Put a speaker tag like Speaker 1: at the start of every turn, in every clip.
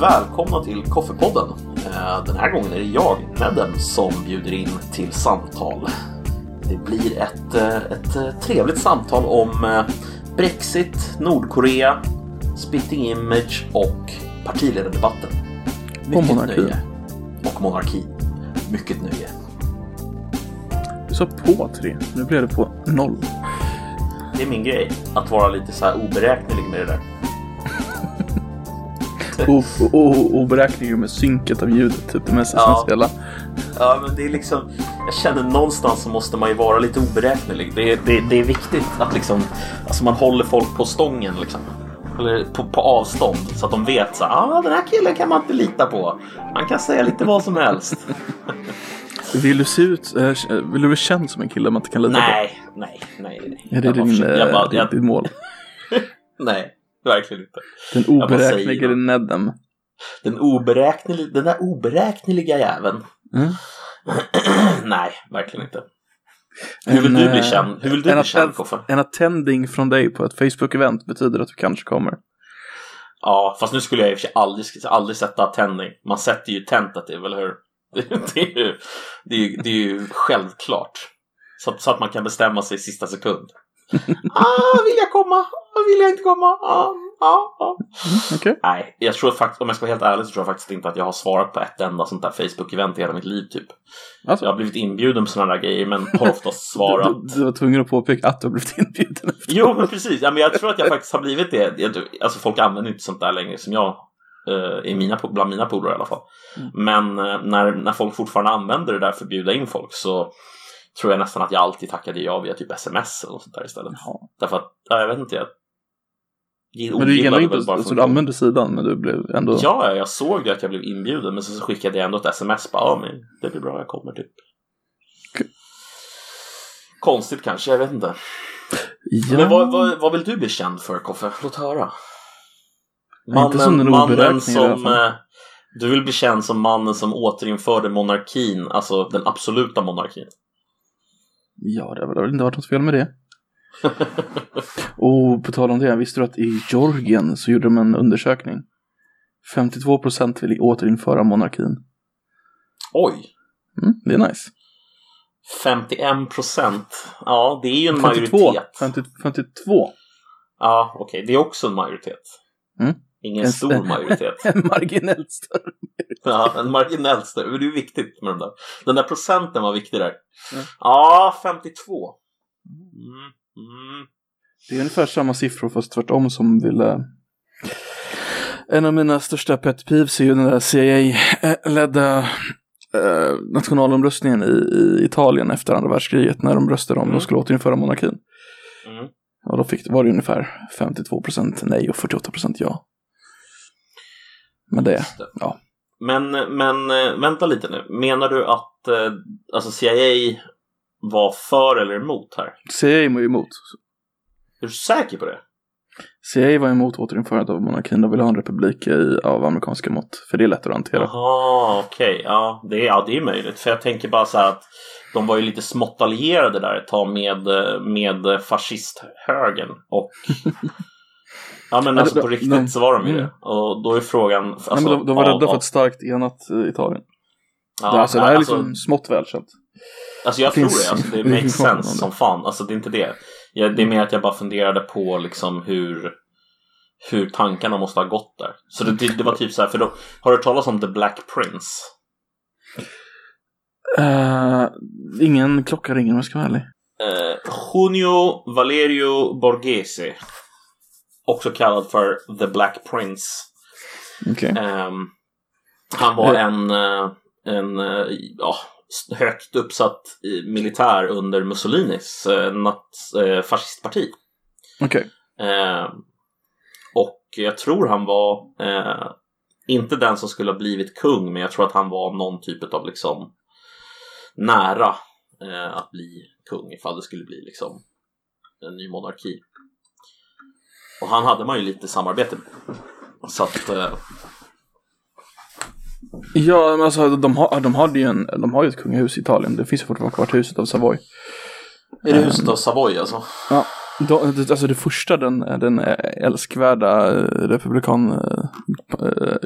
Speaker 1: välkomna till Koffepodden. Eh, Den här gången är det jag, Nedden, som bjuder in till samtal. Det blir ett, eh, ett eh, trevligt samtal om Brexit, Nordkorea, Spitting Image och partiledardebatten.
Speaker 2: Och monarki.
Speaker 1: nöje. Och monarki. Mycket nöje.
Speaker 2: Du sa på tre, nu blev det på noll.
Speaker 1: Det är min grej, att vara lite så här oberäknelig med det där.
Speaker 2: Oberäknelig med synket av ljudet, typ det mest essentiella.
Speaker 1: Ja, men det är liksom... Jag känner någonstans så måste man ju vara lite oberäknelig. Det är, det, det är viktigt att liksom... Alltså man håller folk på stången liksom. Eller på, på avstånd så att de vet så ah, den här killen kan man inte lita på. Han kan säga lite vad som helst.
Speaker 2: Vill du se ut, eh, vill du bli känd som en kille man inte kan lita på?
Speaker 1: nej, nej, nej. nej.
Speaker 2: Är det
Speaker 1: Jag
Speaker 2: din, eh,
Speaker 1: jag bara,
Speaker 2: din,
Speaker 1: jag,
Speaker 2: ditt mål?
Speaker 1: Nej, verkligen inte.
Speaker 2: Den oberäknelige. Nedden.
Speaker 1: Den, oberäknelig, den där oberäkneliga jäveln.
Speaker 2: Mm.
Speaker 1: nej, verkligen inte. Hur vill
Speaker 2: En,
Speaker 1: du bli
Speaker 2: eh,
Speaker 1: känd? Hur vill du
Speaker 2: en
Speaker 1: bli känd, Koffe?
Speaker 2: En attending från dig på ett Facebook-event betyder att du kanske kommer.
Speaker 1: Ja, fast nu skulle jag i och för sig aldrig, aldrig sätta tändning. Man sätter ju tentative, eller hur? Det, det, är, ju, det, är, ju, det är ju självklart. Så, att- så att man kan bestämma sig i sista sekund. Ah, vill jag komma? Ah, vill jag inte komma? Ah, ah, ah.
Speaker 2: Okej.
Speaker 1: Nej, jag tror faktiskt, om jag ska vara helt ärlig så tror jag faktiskt inte att jag har svarat på ett enda sånt där Facebook-event i hela mitt liv typ.
Speaker 2: Alltså,
Speaker 1: Jag har blivit inbjuden på sådana där grejer men har oftast svarat.
Speaker 2: du, du var tvungen att påpeka att du har blivit inbjuden. efter.
Speaker 1: Jo, men precis. Ja, men jag tror att jag faktiskt har blivit det. Alltså folk använder inte sånt där längre som jag. eh, I mina, bland mina polare i alla fall.
Speaker 2: Mm.
Speaker 1: Men eh, när, när folk fortfarande använder det där för att bjuda in folk så tror jag nästan att jag alltid tackade ja via typ sms eller något sånt där istället.
Speaker 2: Jaha.
Speaker 1: Därför att, ja, jag vet inte, jag
Speaker 2: Men du gillade inte,
Speaker 1: bara från-
Speaker 2: du använde sidan men du blev ändå...
Speaker 1: Ja, ja, jag såg ju att jag blev inbjuden men så, så skickade jag ändå ett sms bara, ja men det blir bra, jag kommer typ.
Speaker 2: Okej.
Speaker 1: Konstigt kanske, jag vet inte.
Speaker 2: Ja.
Speaker 1: Men vad, vad, vad vill du bli känd för, Koffe? Låt höra.
Speaker 2: Ja, inte som den
Speaker 1: mannen som... eh, Du vill bli känd som mannen som återinförde monarkin, alltså den absoluta monarkin.
Speaker 2: Ja, det har väl inte varit något fel med det. Och på tal om det, visste du att i Georgien så gjorde de en undersökning. 52% vill återinföra monarkin.
Speaker 1: Oj!
Speaker 2: Mm, det är nice.
Speaker 1: 51 procent. Ja, det är ju en
Speaker 2: 52.
Speaker 1: majoritet.
Speaker 2: 50, 52.
Speaker 1: Ja, okej. Det är också en majoritet.
Speaker 2: Mm.
Speaker 1: Ingen
Speaker 2: En-
Speaker 1: stor majoritet.
Speaker 2: En marginellt större.
Speaker 1: Ja, en marginellt större. Det är viktigt med de där. Den där procenten var viktig där.
Speaker 2: Mm.
Speaker 1: Ja, 52. Mm. Mm.
Speaker 2: Det är ungefär samma siffror fast tvärtom som ville... En av mina största pet peeves är ju den där CIA-ledda eh, nationalomröstningen i, i Italien efter andra världskriget när de röstade om
Speaker 1: Mm.
Speaker 2: de skulle återinföra monarkin.
Speaker 1: Mm.
Speaker 2: Ja, då fick, var det ungefär 52% nej och 48% ja. Men det, ja.
Speaker 1: Men, men eh, vänta lite nu. Menar du att eh, alltså CIA var för eller emot här?
Speaker 2: CIA var emot.
Speaker 1: Är du säker på det?
Speaker 2: CIA var emot återinförandet av monarkin och ville ha en republik i, av amerikanska mått. För det är lättare att hantera.
Speaker 1: Jaha, okej. Ja, det är, ja, det är möjligt. För jag tänker bara så här att de var ju lite smått allierade där ett tag med, eh, med fascisthögern. Och... Ja men alltså på riktigt
Speaker 2: de-
Speaker 1: så var de ju
Speaker 2: mm.
Speaker 1: det. Och då är frågan... Alltså,
Speaker 2: Nej, men de, de var
Speaker 1: av-
Speaker 2: rädda för
Speaker 1: av-
Speaker 2: ett starkt enat eh, Italien.
Speaker 1: Ja,
Speaker 2: det, alltså, det här är
Speaker 1: alltså-
Speaker 2: liksom smått välkänt.
Speaker 1: Alltså jag
Speaker 2: Det
Speaker 1: tror
Speaker 2: finns-
Speaker 1: det, alltså, det
Speaker 2: det
Speaker 1: makes sense som fan. Alltså det är inte det. Jag, det är mer att jag bara funderade på liksom hur, hur tankarna måste ha gått där. Så det, det, var typ så här, för då, har du hört talas om The Black Prince?
Speaker 2: Eh, ingen klocka ringer om jag ska vara ärlig.
Speaker 1: Eh, Junio Valerio Borghese. Också kallad för The Black Prince.
Speaker 2: Okej.
Speaker 1: Ehm, han var
Speaker 2: Eh.
Speaker 1: en, eh, en eh, ja, högt uppsatt militär under Mussolinis eh, fascistparti.
Speaker 2: Okej.
Speaker 1: Eh, och jag tror han var eh, inte den som skulle ha blivit kung, men jag tror att han var någon typ av liksom nära att bli kung ifall det skulle bli liksom en ny monarki. Och han hade man ju lite samarbete med. Så att, eh,
Speaker 2: Ja, men alltså de har, de, hade ju en, de har ju ett kungahus i Italien. Det finns ju fortfarande kvar huset av Savoy.
Speaker 1: är det huset av Savoy alltså?
Speaker 2: Ja, det- alltså det första den, den älskvärda eh, republikan eh, eh,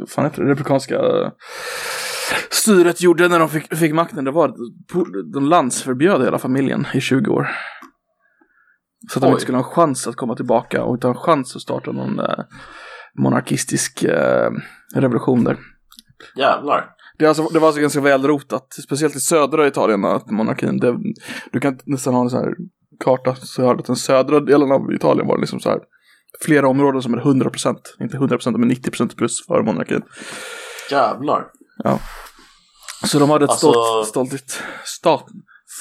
Speaker 2: vad fan heter det, republikanska styret gjorde när de fick, fick makten, det var att de landsförbjöd hela familjen i 20 år. Så att de
Speaker 1: Oj.
Speaker 2: inte skulle ha en chans att komma tillbaka och inte ha en chans att starta någon eh, monarkistisk eh, revolution där.
Speaker 1: Jävlar.
Speaker 2: Det, alltså, det var alltså ganska välrotat, speciellt i södra Italien, att monarkin, det, du kan nästan ha en sån här karta, så jag hörde att den södra delen av Italien var liksom så här, flera områden som är 100%, inte 100% men 90% plus för monarkin.
Speaker 1: Jävlar.
Speaker 2: Så de hade ett
Speaker 1: Alltså-
Speaker 2: stolt, stoltigt stat,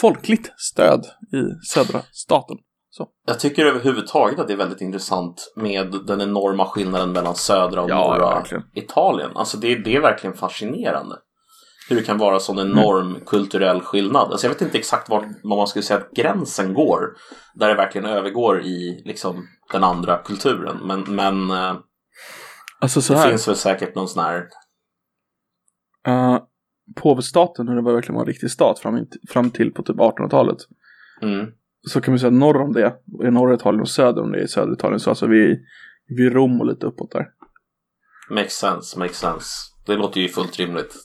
Speaker 2: folkligt stöd i södra staten. Så.
Speaker 1: Jag tycker överhuvudtaget att det är väldigt intressant med den enorma skillnaden mellan södra och
Speaker 2: Ja, ja,
Speaker 1: norra
Speaker 2: verkligen.
Speaker 1: Italien. Alltså det, det är verkligen fascinerande. Hur det kan vara sån enorm kulturell skillnad. Alltså jag vet inte exakt vad man skulle säga att gränsen går. Där det verkligen övergår i liksom den andra kulturen. Men, men eh,
Speaker 2: Alltså så
Speaker 1: det finns väl säkert någon sån här...
Speaker 2: uh, påvestaten, när det var verkligen var en riktig stat fram, fram till på typ 1800-talet.
Speaker 1: Mm,
Speaker 2: Så kan vi säga norr om det, i norra Italien och söder om det i södra Italien. Så alltså vi, vi Rom och lite uppåt där.
Speaker 1: makes sense, makes sense. Det låter ju fullt rimligt.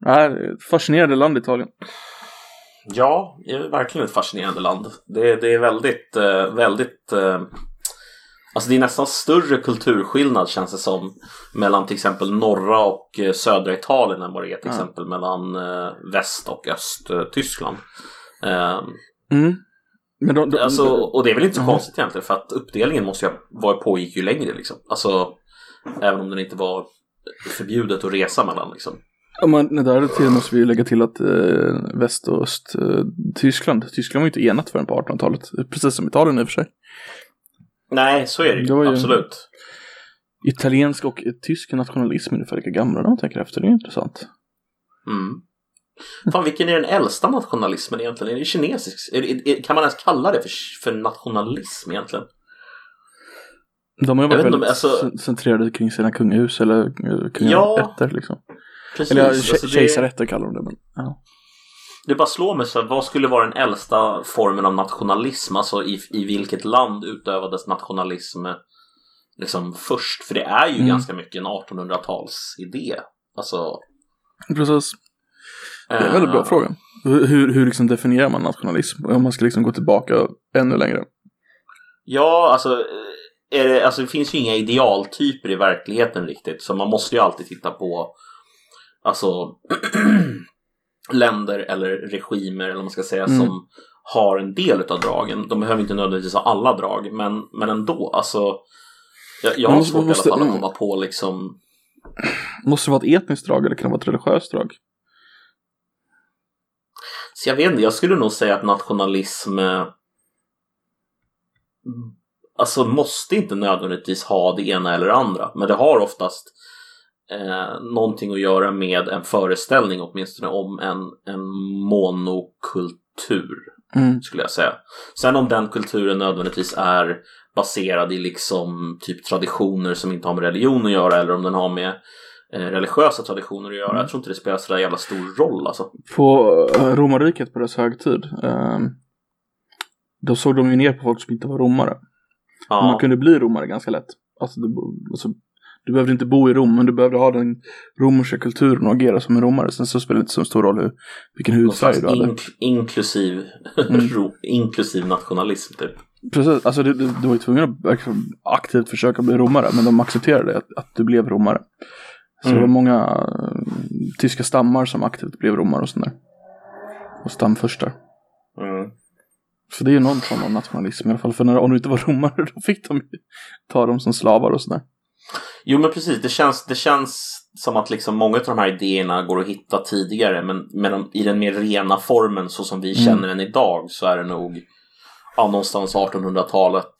Speaker 2: Nej, det är ett fascinerande land Italien.
Speaker 1: Ja, det är verkligen ett fascinerande land. Det, det är väldigt, eh, väldigt... Eh, alltså det är nästan större kulturskillnad känns det som mellan till exempel norra och eh, södra Italien än vad det är till
Speaker 2: Ja.
Speaker 1: exempel mellan väst och öst-Tyskland. Eh,
Speaker 2: Mm. Men de, de,
Speaker 1: alltså, och det är väl inte så
Speaker 2: Mhm.
Speaker 1: konstigt egentligen för att uppdelningen måste ju ha var pågick ju längre liksom. Alltså, även om den inte var förbjudet att resa mellan liksom.
Speaker 2: Ja, men där till måste vi lägga till att eh, väst och öst, eh, Tyskland, Tyskland var ju inte enat förrän på 1800-talet, precis som Italien i och för sig.
Speaker 1: Nej, så är det
Speaker 2: Det
Speaker 1: ju. Absolut.
Speaker 2: Italiensk och tysk nationalism är ungefär lika gamla när man tänker efter, det är intressant.
Speaker 1: Mm. Fan, vilken är den äldsta nationalismen egentligen? Är det kinesisk? Är är, kan man ens kalla det för, för nationalism egentligen?
Speaker 2: De har ju varit
Speaker 1: om-
Speaker 2: väldigt
Speaker 1: alltså-
Speaker 2: cen- centrerade kring sina kungahus eller eh, kungaätter liksom.
Speaker 1: Precis.
Speaker 2: Eller ja,
Speaker 1: alltså
Speaker 2: ke-
Speaker 1: det,
Speaker 2: kejsarätter kallar de det. Men, ja.
Speaker 1: det bara slår mig så här, vad skulle vara den äldsta formen av nationalism? Alltså i, i vilket land utövades nationalism liksom först? För det är ju
Speaker 2: Mm.
Speaker 1: ganska mycket en 1800-talsidé. Alltså,
Speaker 2: Precis. Det är en väldigt bra
Speaker 1: eh,
Speaker 2: fråga. Hur, hur, liksom definierar man nationalism? Om man ska liksom gå tillbaka ännu längre.
Speaker 1: Ja, alltså, eh, det, alltså det finns ju inga idealtyper i verkligheten riktigt. Så man måste ju alltid titta på alltså länder eller regimer eller vad man ska säga
Speaker 2: Mm.
Speaker 1: som har en del av dragen. De behöver inte nödvändigtvis ha alla drag, men, men ändå. Alltså, jag, jag har
Speaker 2: måste-
Speaker 1: svårt
Speaker 2: måste-
Speaker 1: i alla fall att
Speaker 2: mm.
Speaker 1: komma på liksom
Speaker 2: Måste det vara ett etniskt drag eller kan det vara ett religiöst drag?
Speaker 1: Så jag vet inte, jag skulle nog säga att nationalism eh, Alltså måste inte nödvändigtvis ha det ena eller det andra Men det har oftast eh, Någonting att göra med en föreställning åtminstone om en, en monokultur
Speaker 2: Mm.
Speaker 1: Skulle jag säga Sen om den kulturen nödvändigtvis är baserad i liksom typ traditioner som inte har med religion att göra eller om den har med religiösa traditioner att göra Jag tror inte det spelar så där jävla stor roll alltså
Speaker 2: På eh, romarriket på dess högtid. Eh, då såg de ju ner på folk som inte var romare.
Speaker 1: Ja.
Speaker 2: Man kunde bli romare ganska lätt. Alltså, du, alltså, du behövde inte bo i Rom, men du behövde ha den romerska kulturen och agera som en romare. Sen så spelar det inte så stor roll hur, vilken hudfärg du hade.
Speaker 1: ink- inklusiv,
Speaker 2: Mm.
Speaker 1: ro- inklusiv nationalism typ.
Speaker 2: Precis, alltså du, du, du var ju tvungen att aktivt försöka bli romare, men de accepterade att, att du blev romare. Så
Speaker 1: Mm.
Speaker 2: det var många eh, tyska stammar som aktivt blev romare och sådär. Och stamfurstar.
Speaker 1: Mm.
Speaker 2: Så det är ju någon form av nationalism i alla fall. För när, du inte var romare då fick de ta dem som slavar och sådär.
Speaker 1: Jo men precis, det känns, det känns som att liksom många av de här idéerna går att hitta tidigare men, men de, i den mer rena formen så som vi
Speaker 2: Mm.
Speaker 1: känner den idag så är det nog ja, någonstans 1800-talet.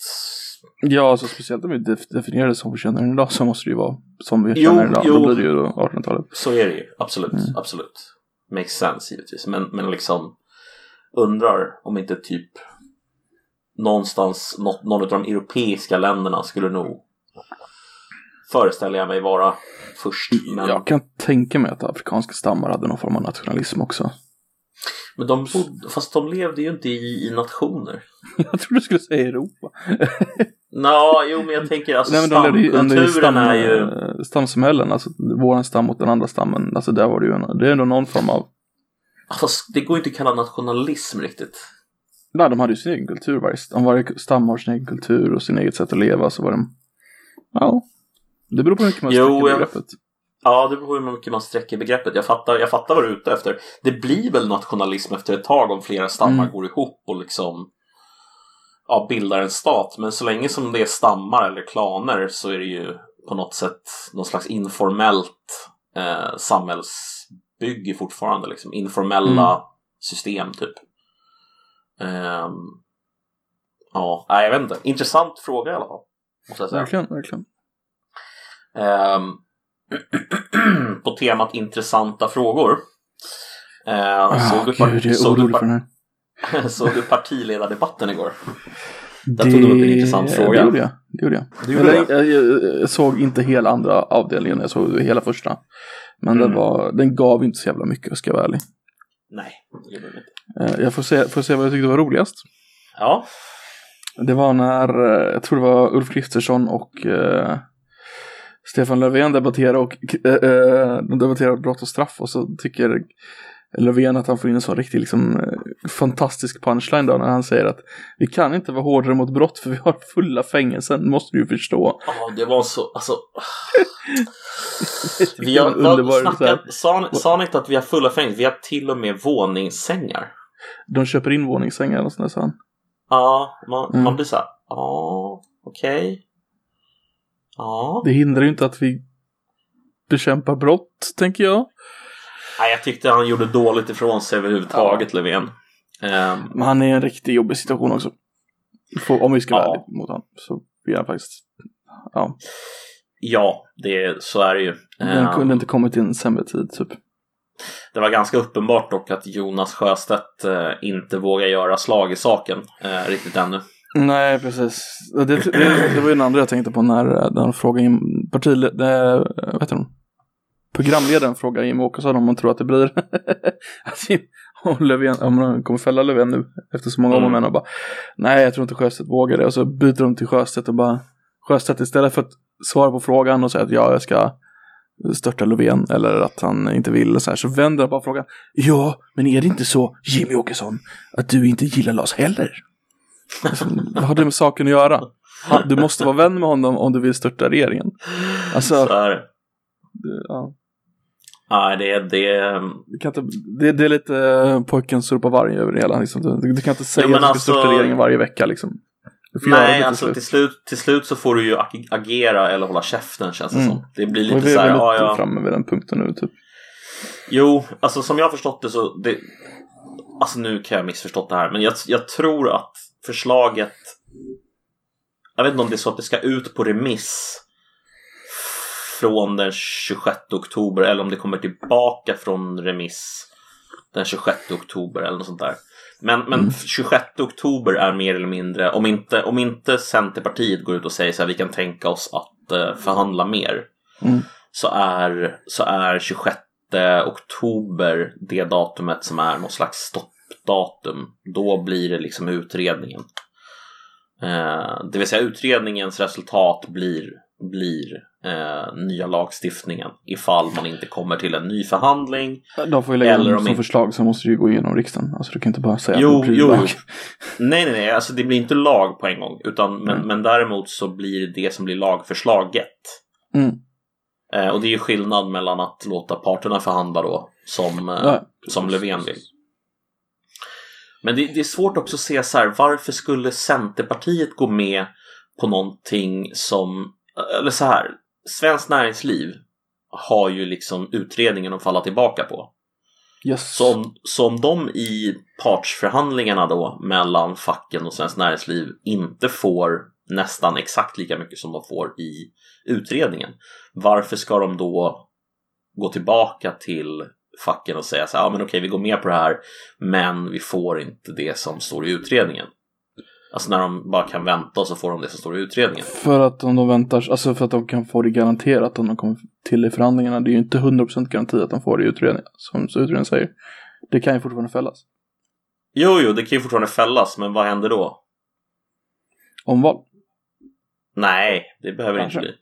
Speaker 2: Ja, alltså speciellt om vi def- definierar det som vi känner den idag så måste det ju vara som vi
Speaker 1: Jo,
Speaker 2: känner den idag.
Speaker 1: jo.
Speaker 2: Då blir det ju då 1800-talet.
Speaker 1: Så är det ju, absolut,
Speaker 2: Mm.
Speaker 1: absolut. Makes sense givetvis, men, men liksom undrar om inte typ någonstans, något, någon av de europeiska länderna skulle nog föreställer jag mig vara först. Men,
Speaker 2: Jag kan tänka mig att afrikanska stammar hade någon form av nationalism också.
Speaker 1: Men de bodde, fast de levde ju inte i, i nationer.
Speaker 2: Jag trodde du skulle säga Europa.
Speaker 1: Nå, jo men jag tänker alltså
Speaker 2: Nej, men levde ju i
Speaker 1: stamkulturen
Speaker 2: stam,
Speaker 1: är ju...
Speaker 2: eh, stamsamhällen, alltså våran stam mot den andra stammen. Alltså där var det ju en, det är ändå någon form av,
Speaker 1: Alltså, det går inte att kalla nationalism riktigt.
Speaker 2: nej de hade ju sin egen kultur, varje, om varje stam har sin egen kultur och sin eget sätt att leva så var de, ja. Det beror på hur mycket man sträcker
Speaker 1: jag-
Speaker 2: begreppet.
Speaker 1: Ja, det beror på hur mycket man sträcker begreppet. Jag fattar, jag fattar vad du är ute efter. Det blir väl nationalism efter ett tag om flera stammar
Speaker 2: Mm.
Speaker 1: går ihop och liksom ja, bildar en stat. Men så länge som det är stammar eller klaner så är det ju på något sätt någon slags informellt eh, samhällsbygge fortfarande. Liksom. Informella
Speaker 2: Mm.
Speaker 1: system typ. Ehm, ja, jag vet inte. Intressant fråga i alla fall. Måste jag säga.
Speaker 2: Verkligen, verkligen.
Speaker 1: På temat intressanta frågor. Uh,
Speaker 2: Ah,
Speaker 1: såg, du
Speaker 2: gud,
Speaker 1: såg, du
Speaker 2: den
Speaker 1: såg du partiledardebatten igår? Där tog du upp en intressant fråga.
Speaker 2: Det gjorde jag. Det gjorde jag.
Speaker 1: Du gjorde
Speaker 2: Eller,
Speaker 1: det?
Speaker 2: jag, jag, jag såg inte hela andra avdelningen, jag såg hela första. Men
Speaker 1: Mm.
Speaker 2: den, var, den gav inte så jävla mycket, ska jag vara ärlig.
Speaker 1: Nej, det gjorde du inte.
Speaker 2: Eh, Jag får se, får se vad jag tyckte var roligast.
Speaker 1: Ja,
Speaker 2: Det var när, eh, jag tror det var Ulf Kristersson och eh, Stefan Löfven debatterade och de debatterar brott och straff och så tycker Löfven att han får in en sån riktig liksom eh, fantastisk punchline då när han säger att vi kan inte vara hårdare mot brott för vi har fulla fängelsen, måste du ju förstå.
Speaker 1: ja det var så, alltså. vi har,
Speaker 2: här.
Speaker 1: snackat, sa, sa ni inte att vi har fulla fängelser? Vi har till och med våningssängar.
Speaker 2: De köper in våningssängar och sådär sa han.
Speaker 1: Ja, man,
Speaker 2: Mm.
Speaker 1: man blir så här, ja, okej. Ja.
Speaker 2: Det hindrar ju inte att vi bekämpar brott, tänker jag.
Speaker 1: Nej, jag tyckte han gjorde dåligt ifrån sig överhuvudtaget, Löfven. Ehm,
Speaker 2: Men han är i en riktigt jobbig situation också. Får- Om vi ska vara
Speaker 1: Ja.
Speaker 2: ärliga mot honom så blir han faktiskt, ja.
Speaker 1: ja, det, så är det ju.
Speaker 2: Den
Speaker 1: Ehm,
Speaker 2: kunde inte kommit i en sämre tid typ.
Speaker 1: Det var ganska uppenbart dock att Jonas Sjöstedt eh, inte vågar göra slag i saken eh, riktigt ännu.
Speaker 2: Nej, precis. Det, det, det var ju den andra jag tänkte på när eh, den frågade in partiled... Eh, vad heter hon? Programledaren frågar Jimmie Åkesson om man tror att det blir om, Löfven, om han kommer fälla Löfven nu efter så många om och
Speaker 1: Mm.
Speaker 2: men och bara nej jag tror inte Sjöstedt vågar det och så byter de till Sjöstedt och bara Sjöstedt istället för att svara på frågan och säga att ja jag ska störta Löfven eller att han inte vill och så här så vänder han på frågan ja men är det inte så Jimmy Åkesson att du inte gillar Lars heller? Alltså, vad har det med saken att göra? Du måste vara vän med honom om du vill störta regeringen. Alltså,
Speaker 1: Så är det.
Speaker 2: ja,
Speaker 1: Nej, det, det,
Speaker 2: du kan inte, det, det är lite eh, pojken surpa varg över det hela. Liksom. Du, du kan inte säga
Speaker 1: Ja,
Speaker 2: att du ska
Speaker 1: alltså-
Speaker 2: störta regeringen varje vecka. Liksom.
Speaker 1: Nej,
Speaker 2: till
Speaker 1: alltså
Speaker 2: slut.
Speaker 1: till slut, till slut så får du ju ag- agera eller hålla käften känns det
Speaker 2: Mm.
Speaker 1: som. Det blir lite
Speaker 2: vi
Speaker 1: så
Speaker 2: är
Speaker 1: här,
Speaker 2: väl
Speaker 1: ja,
Speaker 2: lite
Speaker 1: ja.
Speaker 2: framme vid den punkten nu. Typ.
Speaker 1: Jo, alltså som jag har förstått det så, det, alltså nu kan jag missförstått det här, men jag, jag tror att förslaget, jag vet inte om det är så att det ska ut på remiss från den 26 oktober eller om det kommer tillbaka från remiss den 26 oktober eller något sånt där. Men, men
Speaker 2: Mm.
Speaker 1: 26 oktober är mer eller mindre, om inte, om inte Centerpartiet går ut och säger så här, vi kan tänka oss att eh, förhandla mer
Speaker 2: Mm.
Speaker 1: så är, så är 26 oktober det datumet som är någon slags stoppdatum. Då blir det liksom utredningen. Eh, det vill säga utredningens resultat blir, blir eh, nya lagstiftningen ifall man inte kommer till en ny förhandling.
Speaker 2: De får ju lägga
Speaker 1: Eller om
Speaker 2: som
Speaker 1: inte-
Speaker 2: förslag så måste det ju gå igenom riksdagen. Alltså du kan inte bara säga
Speaker 1: Jo,
Speaker 2: att det blir
Speaker 1: jo.
Speaker 2: lag.
Speaker 1: Nej, nej, nej, alltså det blir inte lag på en gång. Utan, men,
Speaker 2: Mm.
Speaker 1: men däremot så blir det det som blir lagförslaget.
Speaker 2: Mm.
Speaker 1: Eh, och det är ju skillnad mellan att låta parterna förhandla då, som, eh, som Löfven vill. Men det, det är svårt också att se så här, varför skulle Centerpartiet gå med på någonting som, eller så här, Svenskt Näringsliv har ju liksom utredningen att falla tillbaka på.
Speaker 2: Yes.
Speaker 1: Så om, så om de i partsförhandlingarna då mellan facken och Svenskt Näringsliv inte får nästan exakt lika mycket som de får i utredningen. Varför ska de då gå tillbaka till facken och säga så här, ja men okej vi går med på det här men vi får inte det som står i utredningen. Alltså när de bara kan vänta och så får de det som står i utredningen.
Speaker 2: För att om de väntar, alltså för att de kan få det garanterat om de kommer till i förhandlingarna. Det är ju inte 100% garanti att de får det i utredningen. Som utredningen säger. Det kan ju fortfarande fällas.
Speaker 1: Jo, jo, det kan ju fortfarande fällas men vad händer då?
Speaker 2: Omval.
Speaker 1: Nej, det behöver
Speaker 2: Kanske.
Speaker 1: inte bli.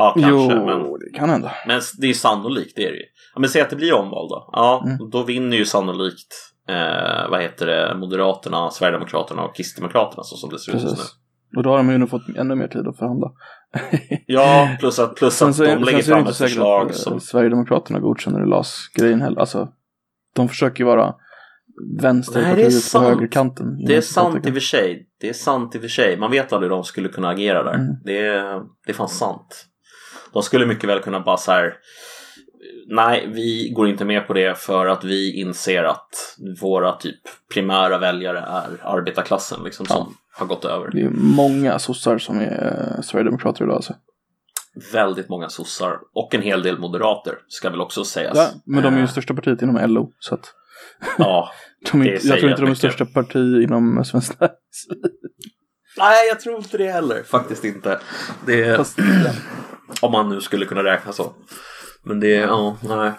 Speaker 1: Ja, kanske,
Speaker 2: jo,
Speaker 1: men,
Speaker 2: det kan hända.
Speaker 1: men det är sannolikt, det är det ju. Ja, men säg att det blir omval då. Ja,
Speaker 2: Mm.
Speaker 1: då vinner ju sannolikt, eh, vad heter det, Moderaterna, Sverigedemokraterna och Kristdemokraterna så som det ser ut just nu.
Speaker 2: Och då har de ju nu fått ännu mer tid att förhandla.
Speaker 1: Ja, plus att, plus
Speaker 2: Sen
Speaker 1: att
Speaker 2: är-
Speaker 1: de
Speaker 2: sen
Speaker 1: lägger fram ett förslag
Speaker 2: att
Speaker 1: som...
Speaker 2: eh, Sverigedemokraterna godkänner LAS-grejen heller. Alltså, de försöker ju vara vänsterpartiet på högerkanten.
Speaker 1: Det är sant i och för sig. Det är sant i och för sig. Man vet aldrig hur de skulle kunna agera där.
Speaker 2: Mm.
Speaker 1: Det, är, det är fan sant. De skulle mycket väl kunna bara så här. Nej, vi går inte med på det för att vi inser att våra typ primära väljare är arbetarklassen liksom som har gått över.
Speaker 2: Det är många sossar som är eh, sverigedemokrater idag. Alltså.
Speaker 1: Väldigt många sossar och en hel del moderater ska väl också sägas.
Speaker 2: Ja, men de är ju
Speaker 1: Eh,
Speaker 2: största partiet inom LO. Så att
Speaker 1: Ja,
Speaker 2: de är, jag tror inte de är
Speaker 1: mycket.
Speaker 2: största parti inom Svenskt Näringsliv.
Speaker 1: Nej, jag tror inte det heller. Faktiskt inte. Det är,
Speaker 2: Fast,
Speaker 1: om man nu skulle kunna räkna så. Men det, ja, nej.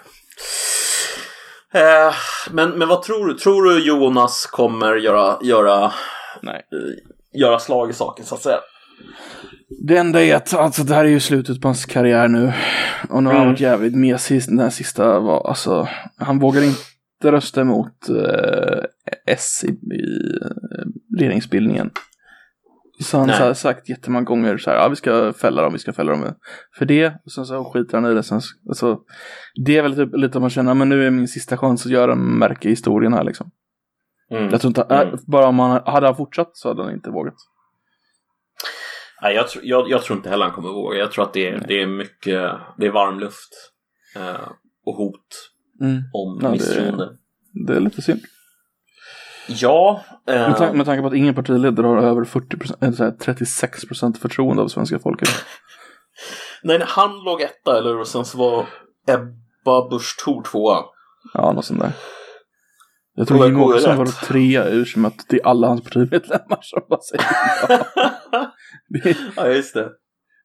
Speaker 1: Eh, men, men vad tror du? Tror du Jonas kommer göra, göra,
Speaker 2: nej.
Speaker 1: eh, göra slag i saken så att säga?
Speaker 2: Det enda är att alltså, det här är ju slutet på hans karriär nu. Och nu har han
Speaker 1: Mm.
Speaker 2: varit jävligt mesig. Den här sista var alltså, han vågar inte rösta emot eh, S i, i eh, regeringsbildningen. Så han har sagt jättemånga gånger så här, ja vi ska fälla dem, vi ska fälla dem för det. Och sen så skiter han i det. Sen, alltså, det är väl typ lite att man känner, men nu är min sista chans att göra en märke i historien här liksom.
Speaker 1: Mm.
Speaker 2: Jag tror inte,
Speaker 1: Mm.
Speaker 2: äh, bara om han hade han fortsatt så hade han inte vågat.
Speaker 1: Nej, jag, tror- jag, jag tror inte heller han kommer våga. Jag tror att det är,
Speaker 2: Nej.
Speaker 1: det är mycket, det är varm luft. Eh, och hot
Speaker 2: Mm.
Speaker 1: om
Speaker 2: Ja, det-
Speaker 1: misstroende.
Speaker 2: Det är lite synd.
Speaker 1: Ja, eh,
Speaker 2: Med, tan- med tanke på att ingen partiledare har över 40%, eller så här 36% förtroende av svenska folket.
Speaker 1: nej, han låg etta, eller? Och sen så var Ebba Busch Thor tvåa.
Speaker 2: Ja, något sånt där. Jag tror Jimmie Åkesson var trea ur som att det är alla hans partimedlemmar som bara säger ja. det, är,
Speaker 1: ja, just det.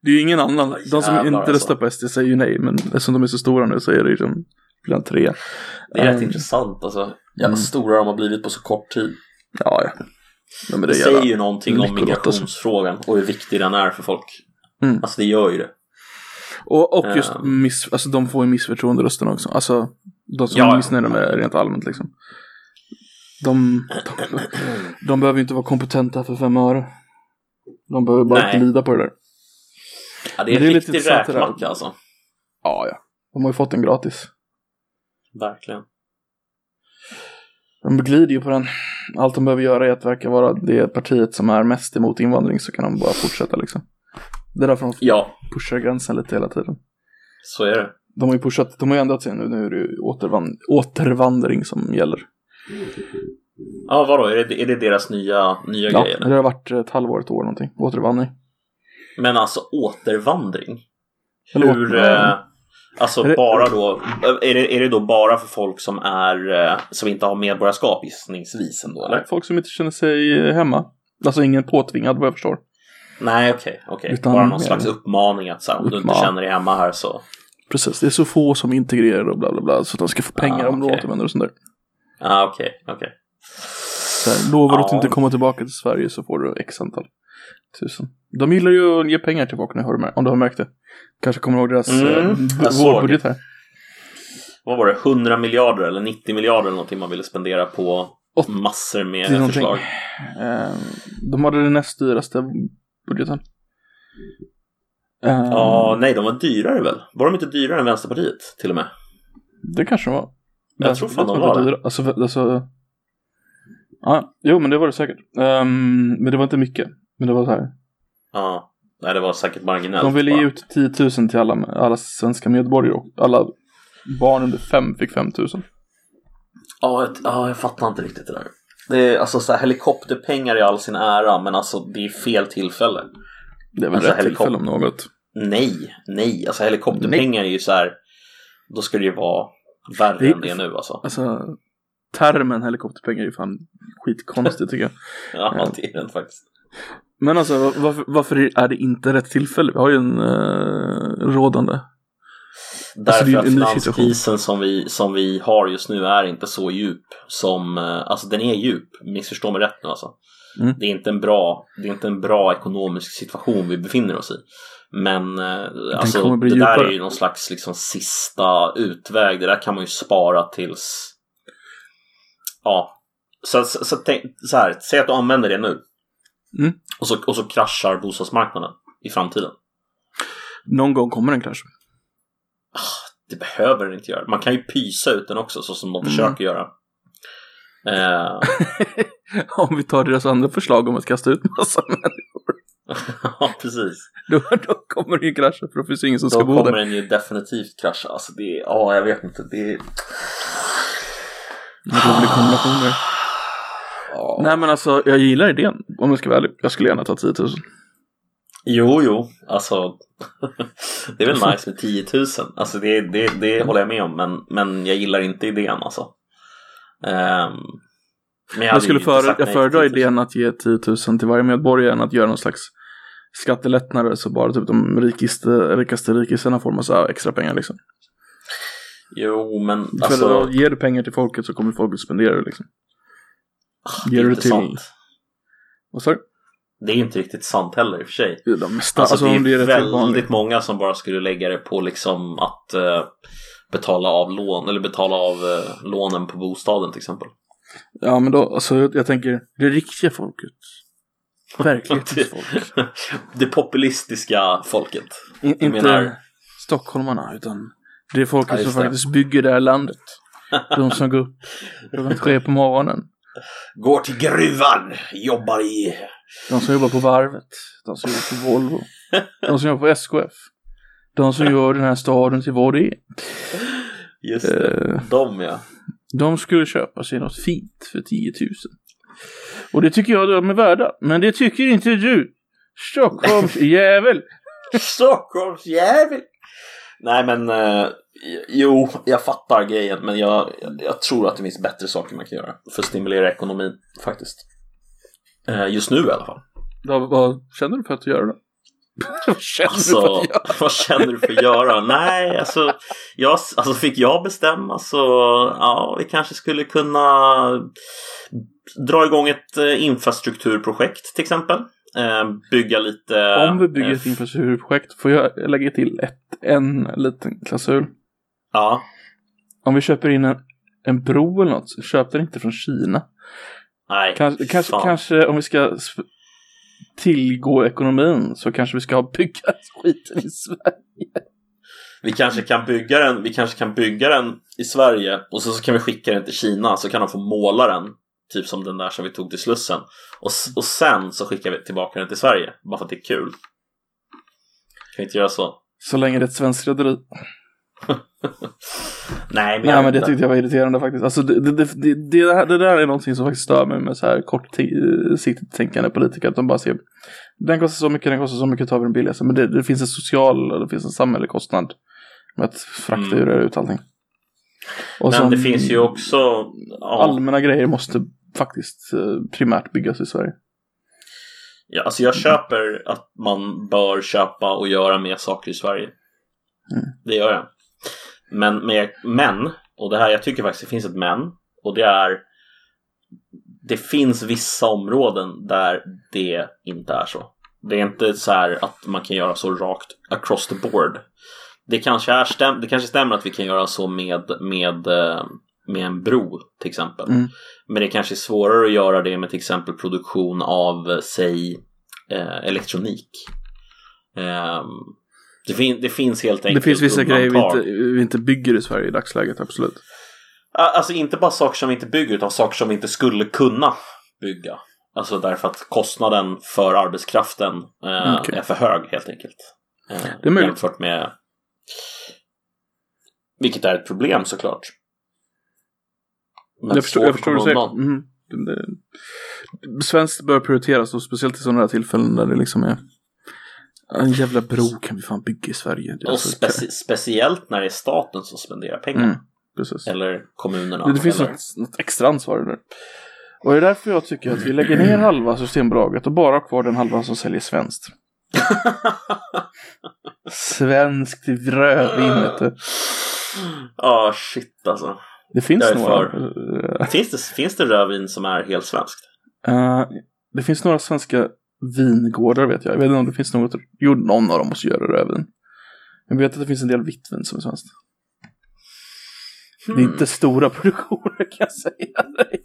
Speaker 2: det är ju ingen annan. De som inte
Speaker 1: alltså.
Speaker 2: röstar på SD säger ju nej, men eftersom de är så stora nu så är det liksom han trea.
Speaker 1: Det är rätt
Speaker 2: Um,
Speaker 1: intressant alltså. Jävla
Speaker 2: Mm.
Speaker 1: stora de har blivit på så kort tid.
Speaker 2: Ja, ja. men
Speaker 1: Det,
Speaker 2: det
Speaker 1: säger ju någonting om
Speaker 2: alltså.
Speaker 1: migrationsfrågan och hur viktig den är för folk.
Speaker 2: Mm.
Speaker 1: Alltså det gör ju det.
Speaker 2: Och, och just
Speaker 1: Um.
Speaker 2: miss, alltså de får ju missförtroende rösten också. Alltså de som
Speaker 1: Ja,
Speaker 2: är missnöjda med rent allmänt liksom. De, de, de behöver ju inte vara kompetenta för fem öre. De behöver bara
Speaker 1: Nej.
Speaker 2: glida på det där.
Speaker 1: Ja, det är en riktig räkmacka alltså.
Speaker 2: Ja, ja. De har ju fått den gratis.
Speaker 1: Verkligen.
Speaker 2: De glider ju på den. Allt de behöver göra är att verka vara det partiet som är mest emot invandring så kan de bara fortsätta liksom. Det är därför de
Speaker 1: Ja,
Speaker 2: pushar gränsen lite hela tiden.
Speaker 1: så är det.
Speaker 2: De har ju pushat, de har ju ändrat sig nu. Nu är det återvand- återvandring som gäller.
Speaker 1: Ja, vadå? Är det, är det deras nya, nya
Speaker 2: Ja,
Speaker 1: grej?
Speaker 2: det
Speaker 1: Eller?
Speaker 2: har varit ett halvår, ett år någonting. Återvandring.
Speaker 1: Men alltså återvandring? Hur...
Speaker 2: åter-
Speaker 1: Eh, alltså bara då... Är det, är det då bara för folk som är... Eh, som inte har medborgarskap gissningsvis ändå, eller?
Speaker 2: Folk som inte känner sig hemma. Alltså ingen påtvingad vad jag förstår.
Speaker 1: Nej, okej. okej.
Speaker 2: Utan
Speaker 1: Bara någon slags uppmaning att så här, om du inte känner dig hemma här så...
Speaker 2: Precis, det är så få som integrerar och bla bla bla. Så att de ska få pengar
Speaker 1: Ah,
Speaker 2: om de
Speaker 1: okej.
Speaker 2: återvänder och sånt där.
Speaker 1: Ja, okej, okej.
Speaker 2: Så här, lovar du att
Speaker 1: Ja.
Speaker 2: inte komma tillbaka till Sverige så får du x antal tusen. De gillar ju att ge pengar till folk nu, har du mär- om du har märkt det. Kanske kommer ihåg deras
Speaker 1: Mm,
Speaker 2: eh, vårbudget här.
Speaker 1: Vad var det? 100 miljarder eller 90 miljarder eller någonting man ville spendera på
Speaker 2: Åt-
Speaker 1: massor med förslag.
Speaker 2: Eh, de hade den näst dyraste budgeten. Eh,
Speaker 1: Ja, nej, de var dyrare väl? Var de inte dyrare än Vänsterpartiet till och med?
Speaker 2: Det kanske de var.
Speaker 1: Jag tror fan de var det.
Speaker 2: Alltså, alltså... Ja, jo men det var det säkert. Ehm, men det var inte mycket. Men det var så här.
Speaker 1: Ja, nej, det var säkert marginellt.
Speaker 2: De ville ge ut 10 000 till alla, alla svenska medborgare och alla barn under fem fick 5 000.
Speaker 1: Ja, jag, ja, jag fattar inte riktigt det där. Det är alltså så här, helikopterpengar i all sin ära, men alltså det är fel tillfälle.
Speaker 2: Det är väl
Speaker 1: Alltså,
Speaker 2: rätt tillfälle om något.
Speaker 1: Nej, nej, alltså helikopterpengar är ju så här. Då ska det ju vara värre
Speaker 2: Det är-
Speaker 1: än det nu alltså.
Speaker 2: Alltså, termen helikopterpengar är ju fan skitkonstigt tycker jag.
Speaker 1: Ja, det är den faktiskt.
Speaker 2: Men alltså var- varför, varför är det inte rätt tillfälle? Vi har ju en uh, rådande.
Speaker 1: Därför
Speaker 2: det är
Speaker 1: att finanskrisen som vi, som vi har just nu är inte så djup som, eh, alltså den är djup, missförstå mig rätt nu alltså.
Speaker 2: Mm.
Speaker 1: Det, är inte en bra, det är inte en bra ekonomisk situation vi befinner oss i. Men eh, alltså, det där
Speaker 2: djupare.
Speaker 1: är ju någon slags liksom, sista utväg. Det där kan man ju spara tills... Ja. Så, så, så, tänk, så här, säg att du använder det nu.
Speaker 2: Mm.
Speaker 1: Och, så, och så kraschar bostadsmarknaden i framtiden.
Speaker 2: Någon gång kommer en krasch.
Speaker 1: Det behöver den inte göra. Man kan ju pysa ut den också så som de
Speaker 2: Mm.
Speaker 1: försöker göra. Eh,
Speaker 2: Om vi tar deras andra förslag om att kasta ut massa människor.
Speaker 1: ja, precis.
Speaker 2: Då, då kommer det ju krascha för då finns det ingen som
Speaker 1: Då
Speaker 2: ska bo
Speaker 1: kommer
Speaker 2: där.
Speaker 1: den ju definitivt krascha. Alltså det är, ja jag vet inte. Det är...
Speaker 2: En rolig kombination där.
Speaker 1: Ja.
Speaker 2: Nej men alltså jag gillar idén om jag ska vara ärlig. Jag skulle gärna ta 10 000.
Speaker 1: Jo, jo, alltså det är väl nice med 10 000. Alltså det, det, det håller jag med om, men, men jag gillar inte idén alltså. Ehm, men
Speaker 2: Jag,
Speaker 1: hade
Speaker 2: skulle
Speaker 1: sagt
Speaker 2: jag föredrar
Speaker 1: till 10 000.
Speaker 2: idén att ge 10 000 till varje medborgare än att göra någon slags skattelättnader så bara typ de rikaste, rikaste rikisarna får massa extra pengar liksom.
Speaker 1: Jo, men
Speaker 2: För
Speaker 1: alltså.
Speaker 2: då ger du pengar till folket så kommer folket spendera det liksom.
Speaker 1: Det
Speaker 2: ger
Speaker 1: är
Speaker 2: du
Speaker 1: inte
Speaker 2: till-
Speaker 1: sant.
Speaker 2: Vad sa du?
Speaker 1: Det är inte riktigt sant heller i och för sig.
Speaker 2: Det är De mesta,
Speaker 1: Alltså,
Speaker 2: alltså,
Speaker 1: det
Speaker 2: det
Speaker 1: är
Speaker 2: är rätt
Speaker 1: väldigt många som bara skulle lägga det på liksom att eh, betala av lån eller betala av eh, lånen på bostaden till exempel.
Speaker 2: Ja men då, alltså jag, tänker det riktiga folket. Verklighetens folk.
Speaker 1: det populistiska folket.
Speaker 2: In, inte
Speaker 1: menar-
Speaker 2: stockholmarna utan det är folket
Speaker 1: Ja,
Speaker 2: som
Speaker 1: det.
Speaker 2: faktiskt bygger det här landet. De som går upp klockan tre på morgonen.
Speaker 1: Går till gruvan, jobbar i...
Speaker 2: De som jobbar på varvet. De som jobbar på Volvo. De som jobbar på SKF. De som gör den här staden till vad det är.
Speaker 1: Just det,
Speaker 2: Eh,
Speaker 1: de ja.
Speaker 2: de skulle köpa sig något fint för 10 000. Och det tycker jag de är värda. Men det tycker inte du. Stockholms jävel.
Speaker 1: Stockholmsjävel! Nej men, eh, jo, jag fattar grejen men jag, jag, jag tror att det finns bättre saker man kan göra för att stimulera ekonomin faktiskt. Eh, just nu i alla fall.
Speaker 2: Vad, vad känner du för att göra då? vad känner du för
Speaker 1: Alltså,
Speaker 2: att göra?
Speaker 1: vad känner du för att göra? Nej, alltså, jag, alltså fick jag bestämma så ja, vi kanske skulle kunna dra igång ett eh, infrastrukturprojekt till exempel. Eh, bygga lite...
Speaker 2: Om vi bygger
Speaker 1: eh,
Speaker 2: ett infrastrukturprojekt får jag lägga till ett, en liten klausul.
Speaker 1: Ja,
Speaker 2: Om vi köper in en, en bro eller något, köp den inte från Kina.
Speaker 1: nej.
Speaker 2: Kanske, kanske, kanske om vi ska tillgå ekonomin så kanske vi ska bygga skiten i Sverige.
Speaker 1: Vi kanske kan bygga den, vi kanske kan bygga den i Sverige och så, så kan vi skicka den till Kina så kan de få måla den. Typ som den där som vi tog till Slussen. Och, och sen så skickar vi tillbaka den till Sverige. Bara för att det är kul. Kan vi inte göra så?
Speaker 2: Så länge det är ett svenskt rederi.
Speaker 1: Nej, men,
Speaker 2: Nej men det tyckte jag var irriterande faktiskt. Alltså det, det, det, det, det, där- är någonting som faktiskt stör mig med så här kortsiktigt tänkande politiker. Att de bara ser den kostar så mycket, den kostar så mycket, tar vi den billigaste. Men det, det finns en social, det finns en samhällelig kostnad med att frakta
Speaker 1: Mm.
Speaker 2: ut allting. Och
Speaker 1: men
Speaker 2: sen-
Speaker 1: det finns ju också... Ja,
Speaker 2: allmänna grejer måste faktiskt eh, primärt byggas i Sverige.
Speaker 1: ja, alltså jag köper att man bör köpa och göra mer saker i Sverige.
Speaker 2: Mm.
Speaker 1: Det gör jag. Men, men, och det här, jag tycker faktiskt det finns ett men. Och det är det finns vissa områden där det inte är så. Det är inte så här att man kan göra så rakt across the board. Det kanske, är stäm- det kanske stämmer att vi kan göra så med, med, eh, med en bro till exempel.
Speaker 2: Mm.
Speaker 1: Men det kanske är svårare att göra det med till exempel produktion av, eh, säg, eh, elektronik. Ehm, det, fin- det finns helt
Speaker 2: Det
Speaker 1: enkelt
Speaker 2: finns vissa grejer vi inte, vi inte bygger i Sverige i dagsläget, absolut.
Speaker 1: Alltså inte bara saker som vi inte bygger utan saker som vi inte skulle kunna bygga. Alltså därför att kostnaden för arbetskraften eh,
Speaker 2: Okej.
Speaker 1: är för hög helt enkelt. Eh,
Speaker 2: Det är möjligt.
Speaker 1: Jämfört med vilket är ett problem såklart.
Speaker 2: Jag förstår, jag förstår du säger. Mm. Svenskt bör prioriteras och speciellt i sådana här tillfällen där det liksom är en jävla bro kan vi fan bygga i Sverige.
Speaker 1: Och speci- speciellt när det är staten som spenderar pengar.
Speaker 2: Mm.
Speaker 1: Eller kommunerna.
Speaker 2: Det, det finns
Speaker 1: eller...
Speaker 2: något, något extra ansvar där. Och det är därför jag tycker att vi lägger ner halva Systembolaget och bara har kvar den halvan som säljer svenskt. Svenskt rödvin vet du.
Speaker 1: Ja, shit alltså.
Speaker 2: Det finns
Speaker 1: är
Speaker 2: några.
Speaker 1: Finns det, finns det rödvin som är helt svenskt?
Speaker 2: Eh, det finns några svenska vingårdar vet jag. Jag vet inte om det finns något. Jo, någon av dem måste göra rödvin. Jag vet att det finns en del vitt vin som är svenskt. Det är inte stora produktioner kan jag säga dig.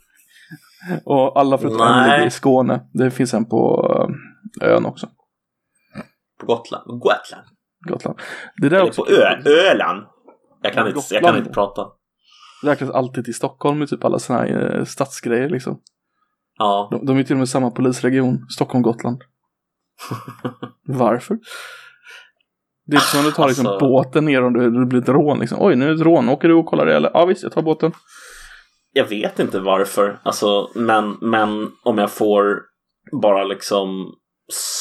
Speaker 2: Och alla förutom en ligger i Skåne. Det finns en på eh, ön också.
Speaker 1: På Gotland? Gotland?
Speaker 2: Gotland. Det där
Speaker 1: Eller
Speaker 2: också.
Speaker 1: på Ö Öland? Jag kan, inte, jag kan inte prata.
Speaker 2: Räknas alltid till Stockholm med typ alla såna här eh, stadsgrejer liksom.
Speaker 1: Ja.
Speaker 2: De, de är till och med samma polisregion. Stockholm-Gotland. Varför? Det är som om du tar liksom
Speaker 1: Alltså-
Speaker 2: båten ner om det blir ett rån liksom. Oj, nu är det ett rån. Åker du och kollar det eller? Ja visst, jag tar båten.
Speaker 1: Jag vet inte varför, alltså, men, men om jag får bara liksom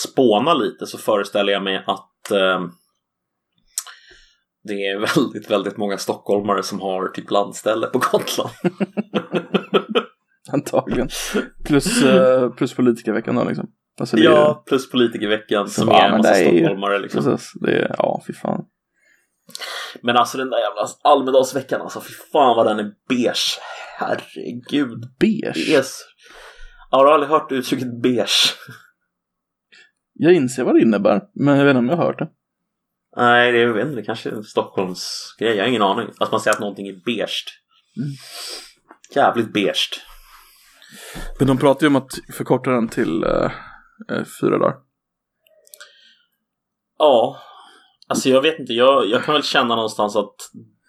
Speaker 1: spåna lite så föreställer jag mig att eh, det är väldigt, väldigt många stockholmare som har typ landställe på Gotland.
Speaker 2: Antagligen. Plus, eh, plus politikerveckan då liksom. Alltså, det är-
Speaker 1: ja, plus politikerveckan som
Speaker 2: Ja,
Speaker 1: är en massa
Speaker 2: ju-
Speaker 1: stockholmare liksom.
Speaker 2: Precis, det är, ja fy fan.
Speaker 1: Men alltså den där jävla Almedalsveckan alltså, fy fan vad den är beige. Herregud.
Speaker 2: Beige.
Speaker 1: Är så... Har aldrig hört uttrycket beige?
Speaker 2: Jag inser vad det innebär, men jag vet inte om jag har hört det.
Speaker 1: Nej, det, jag vet inte, det kanske är en Stockholms grej. Jag har ingen aning. Att man säger att någonting är beige.
Speaker 2: Mm.
Speaker 1: Jävligt beige.
Speaker 2: Men de pratar ju om att förkorta den till eh, eh, fyra dagar.
Speaker 1: Ja, alltså jag vet inte. Jag, jag kan väl känna någonstans att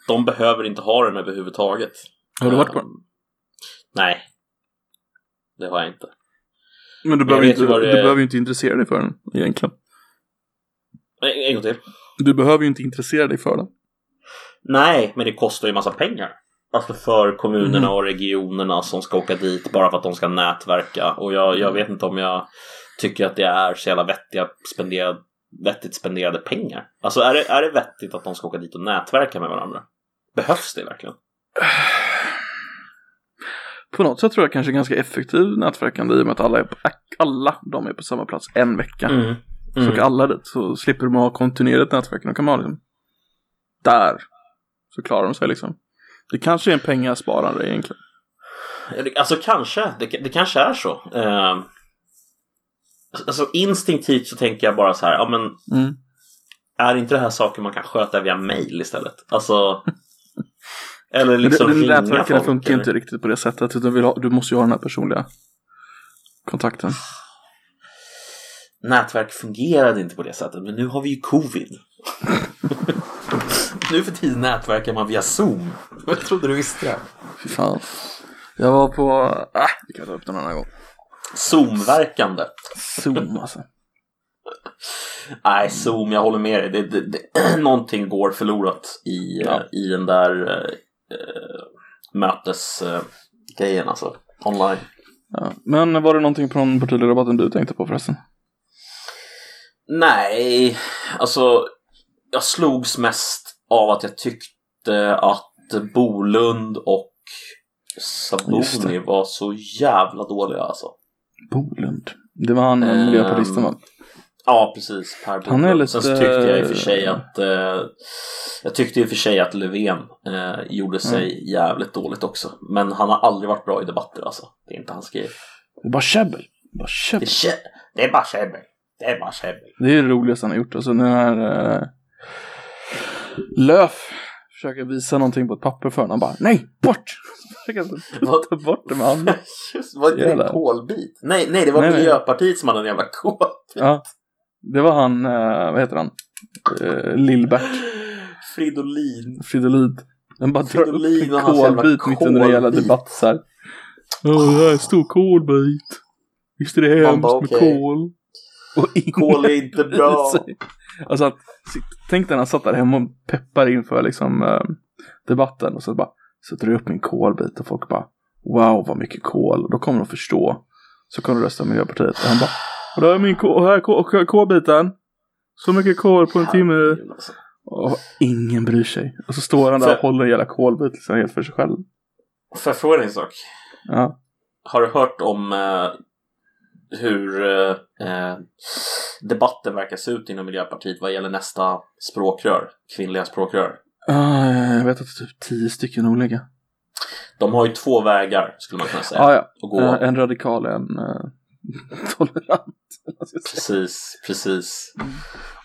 Speaker 1: de behöver inte ha den överhuvudtaget.
Speaker 2: Har du varit på
Speaker 1: Ehm,
Speaker 2: den?
Speaker 1: Nej. Det har jag inte.
Speaker 2: Men du behöver, inte, du behöver ju inte intressera dig för den egentligen.
Speaker 1: En, en gång till.
Speaker 2: Du behöver ju inte intressera dig för den.
Speaker 1: Nej, men det kostar ju massa pengar. Alltså för kommunerna
Speaker 2: Mm.
Speaker 1: och regionerna som ska åka dit bara för att de ska nätverka. Och jag, jag vet inte om jag tycker att det är så jävla vettiga spenderade, vettigt spenderade pengar. Alltså är det, är det vettigt att de ska åka dit och nätverka med varandra? Behövs det verkligen?
Speaker 2: På något sätt tror jag kanske ganska effektiv nätverkande i och med att alla, är på, alla de är på samma plats en vecka.
Speaker 1: Mm.
Speaker 2: Så
Speaker 1: Mm.
Speaker 2: åker alla dit så slipper de ha kontinuerligt nätverk. Då kan ha liksom, där så klarar de sig liksom. Det kanske är en pengasparare egentligen.
Speaker 1: Alltså kanske, det, det kanske är så. Eh, alltså instinktivt så tänker jag bara så här, ja men
Speaker 2: Mm.
Speaker 1: är inte det här saker man kan sköta via mail istället? Alltså Eller
Speaker 2: Men
Speaker 1: liksom
Speaker 2: det, det
Speaker 1: ringa
Speaker 2: nätverken
Speaker 1: folk,
Speaker 2: funkar
Speaker 1: eller?
Speaker 2: inte riktigt på det sättet. Utan du måste ju ha den här personliga kontakten.
Speaker 1: Nätverk fungerade inte på det sättet, men nu har vi ju covid. nu för tiden nätverkar man via Zoom. Jag trodde du visste det.
Speaker 2: Fy fan. Jag var på, ah, vi kan ta upp den en annan gång.
Speaker 1: Zoom-verkande.
Speaker 2: Zoom alltså.
Speaker 1: Nej, Zoom, jag håller med dig. Det, det, det, någonting går förlorat i,
Speaker 2: Ja.
Speaker 1: eh, i den där eh, mötesgrejen, alltså. Online.
Speaker 2: Ja. Men var det någonting från partiledardebatten du tänkte på förresten?
Speaker 1: Nej, alltså jag slogs mest av att jag tyckte att Bolund och
Speaker 2: det.
Speaker 1: var så jävla dåliga alltså.
Speaker 2: Bolund. Det var han
Speaker 1: Ehm,
Speaker 2: um, miljöpartisten va?
Speaker 1: Ja, precis. Per
Speaker 2: Han är
Speaker 1: Bolund.
Speaker 2: lite-
Speaker 1: Sen så tyckte jag i och för sig att eh, Jag tyckte i och för sig att Löfven eh, gjorde sig jävligt dåligt också. Men han har aldrig varit bra i debatter alltså. Det är inte hans grej.
Speaker 2: Det är bara käbbel. Bara
Speaker 1: det är bara käbbel. Det är bara käbbel.
Speaker 2: Det är det roligaste han har gjort. Alltså när uh, Löf försöker visa någonting på ett papper för honom. Han bara nej, bort! Ta bort det med handen.
Speaker 1: Just, var inte det en kolbit? Nej, nej, det var
Speaker 2: Nej, nej.
Speaker 1: Miljöpartiet som hade en jävla kol.
Speaker 2: Ja. Det var han, eh, vad heter han? Uh, Lill-Bert
Speaker 1: Fridolin.
Speaker 2: Fridolin. Den bara drar upp
Speaker 1: Fridolin
Speaker 2: en kolbit mitt under en jävla
Speaker 1: kolbit.
Speaker 2: debatt så här. Åh, det här är en stor kolbit. Visst är det hemskt
Speaker 1: bara,
Speaker 2: med
Speaker 1: okej.
Speaker 2: kol?
Speaker 1: Kol är inte bra.
Speaker 2: Alltså att, tänk när han satt där hemma och peppar inför liksom eh, debatten och så bara sätter du upp min kolbit och folk bara wow vad mycket kol och då kommer de förstå. Så kommer de rösta Miljöpartiet och han bara och då är min kol, här är kol- kolbiten. Så mycket kol på en timme.
Speaker 1: Alltså.
Speaker 2: Och ingen bryr sig. Och så står han där och
Speaker 1: För-
Speaker 2: håller en jävla kolbit liksom helt för sig själv.
Speaker 1: Får jag fråga dig en sak?
Speaker 2: Ja.
Speaker 1: Har du hört om eh, hur eh, eh, debatten verkar se ut inom Miljöpartiet vad gäller nästa språkrör, kvinnliga språkrör.
Speaker 2: Ah, jag vet att det är typ tio stycken olika.
Speaker 1: De har ju två vägar skulle man kunna säga.
Speaker 2: Ah, ja.
Speaker 1: gå.
Speaker 2: Eh, en radikal, en uh, tolerant.
Speaker 1: Precis, precis.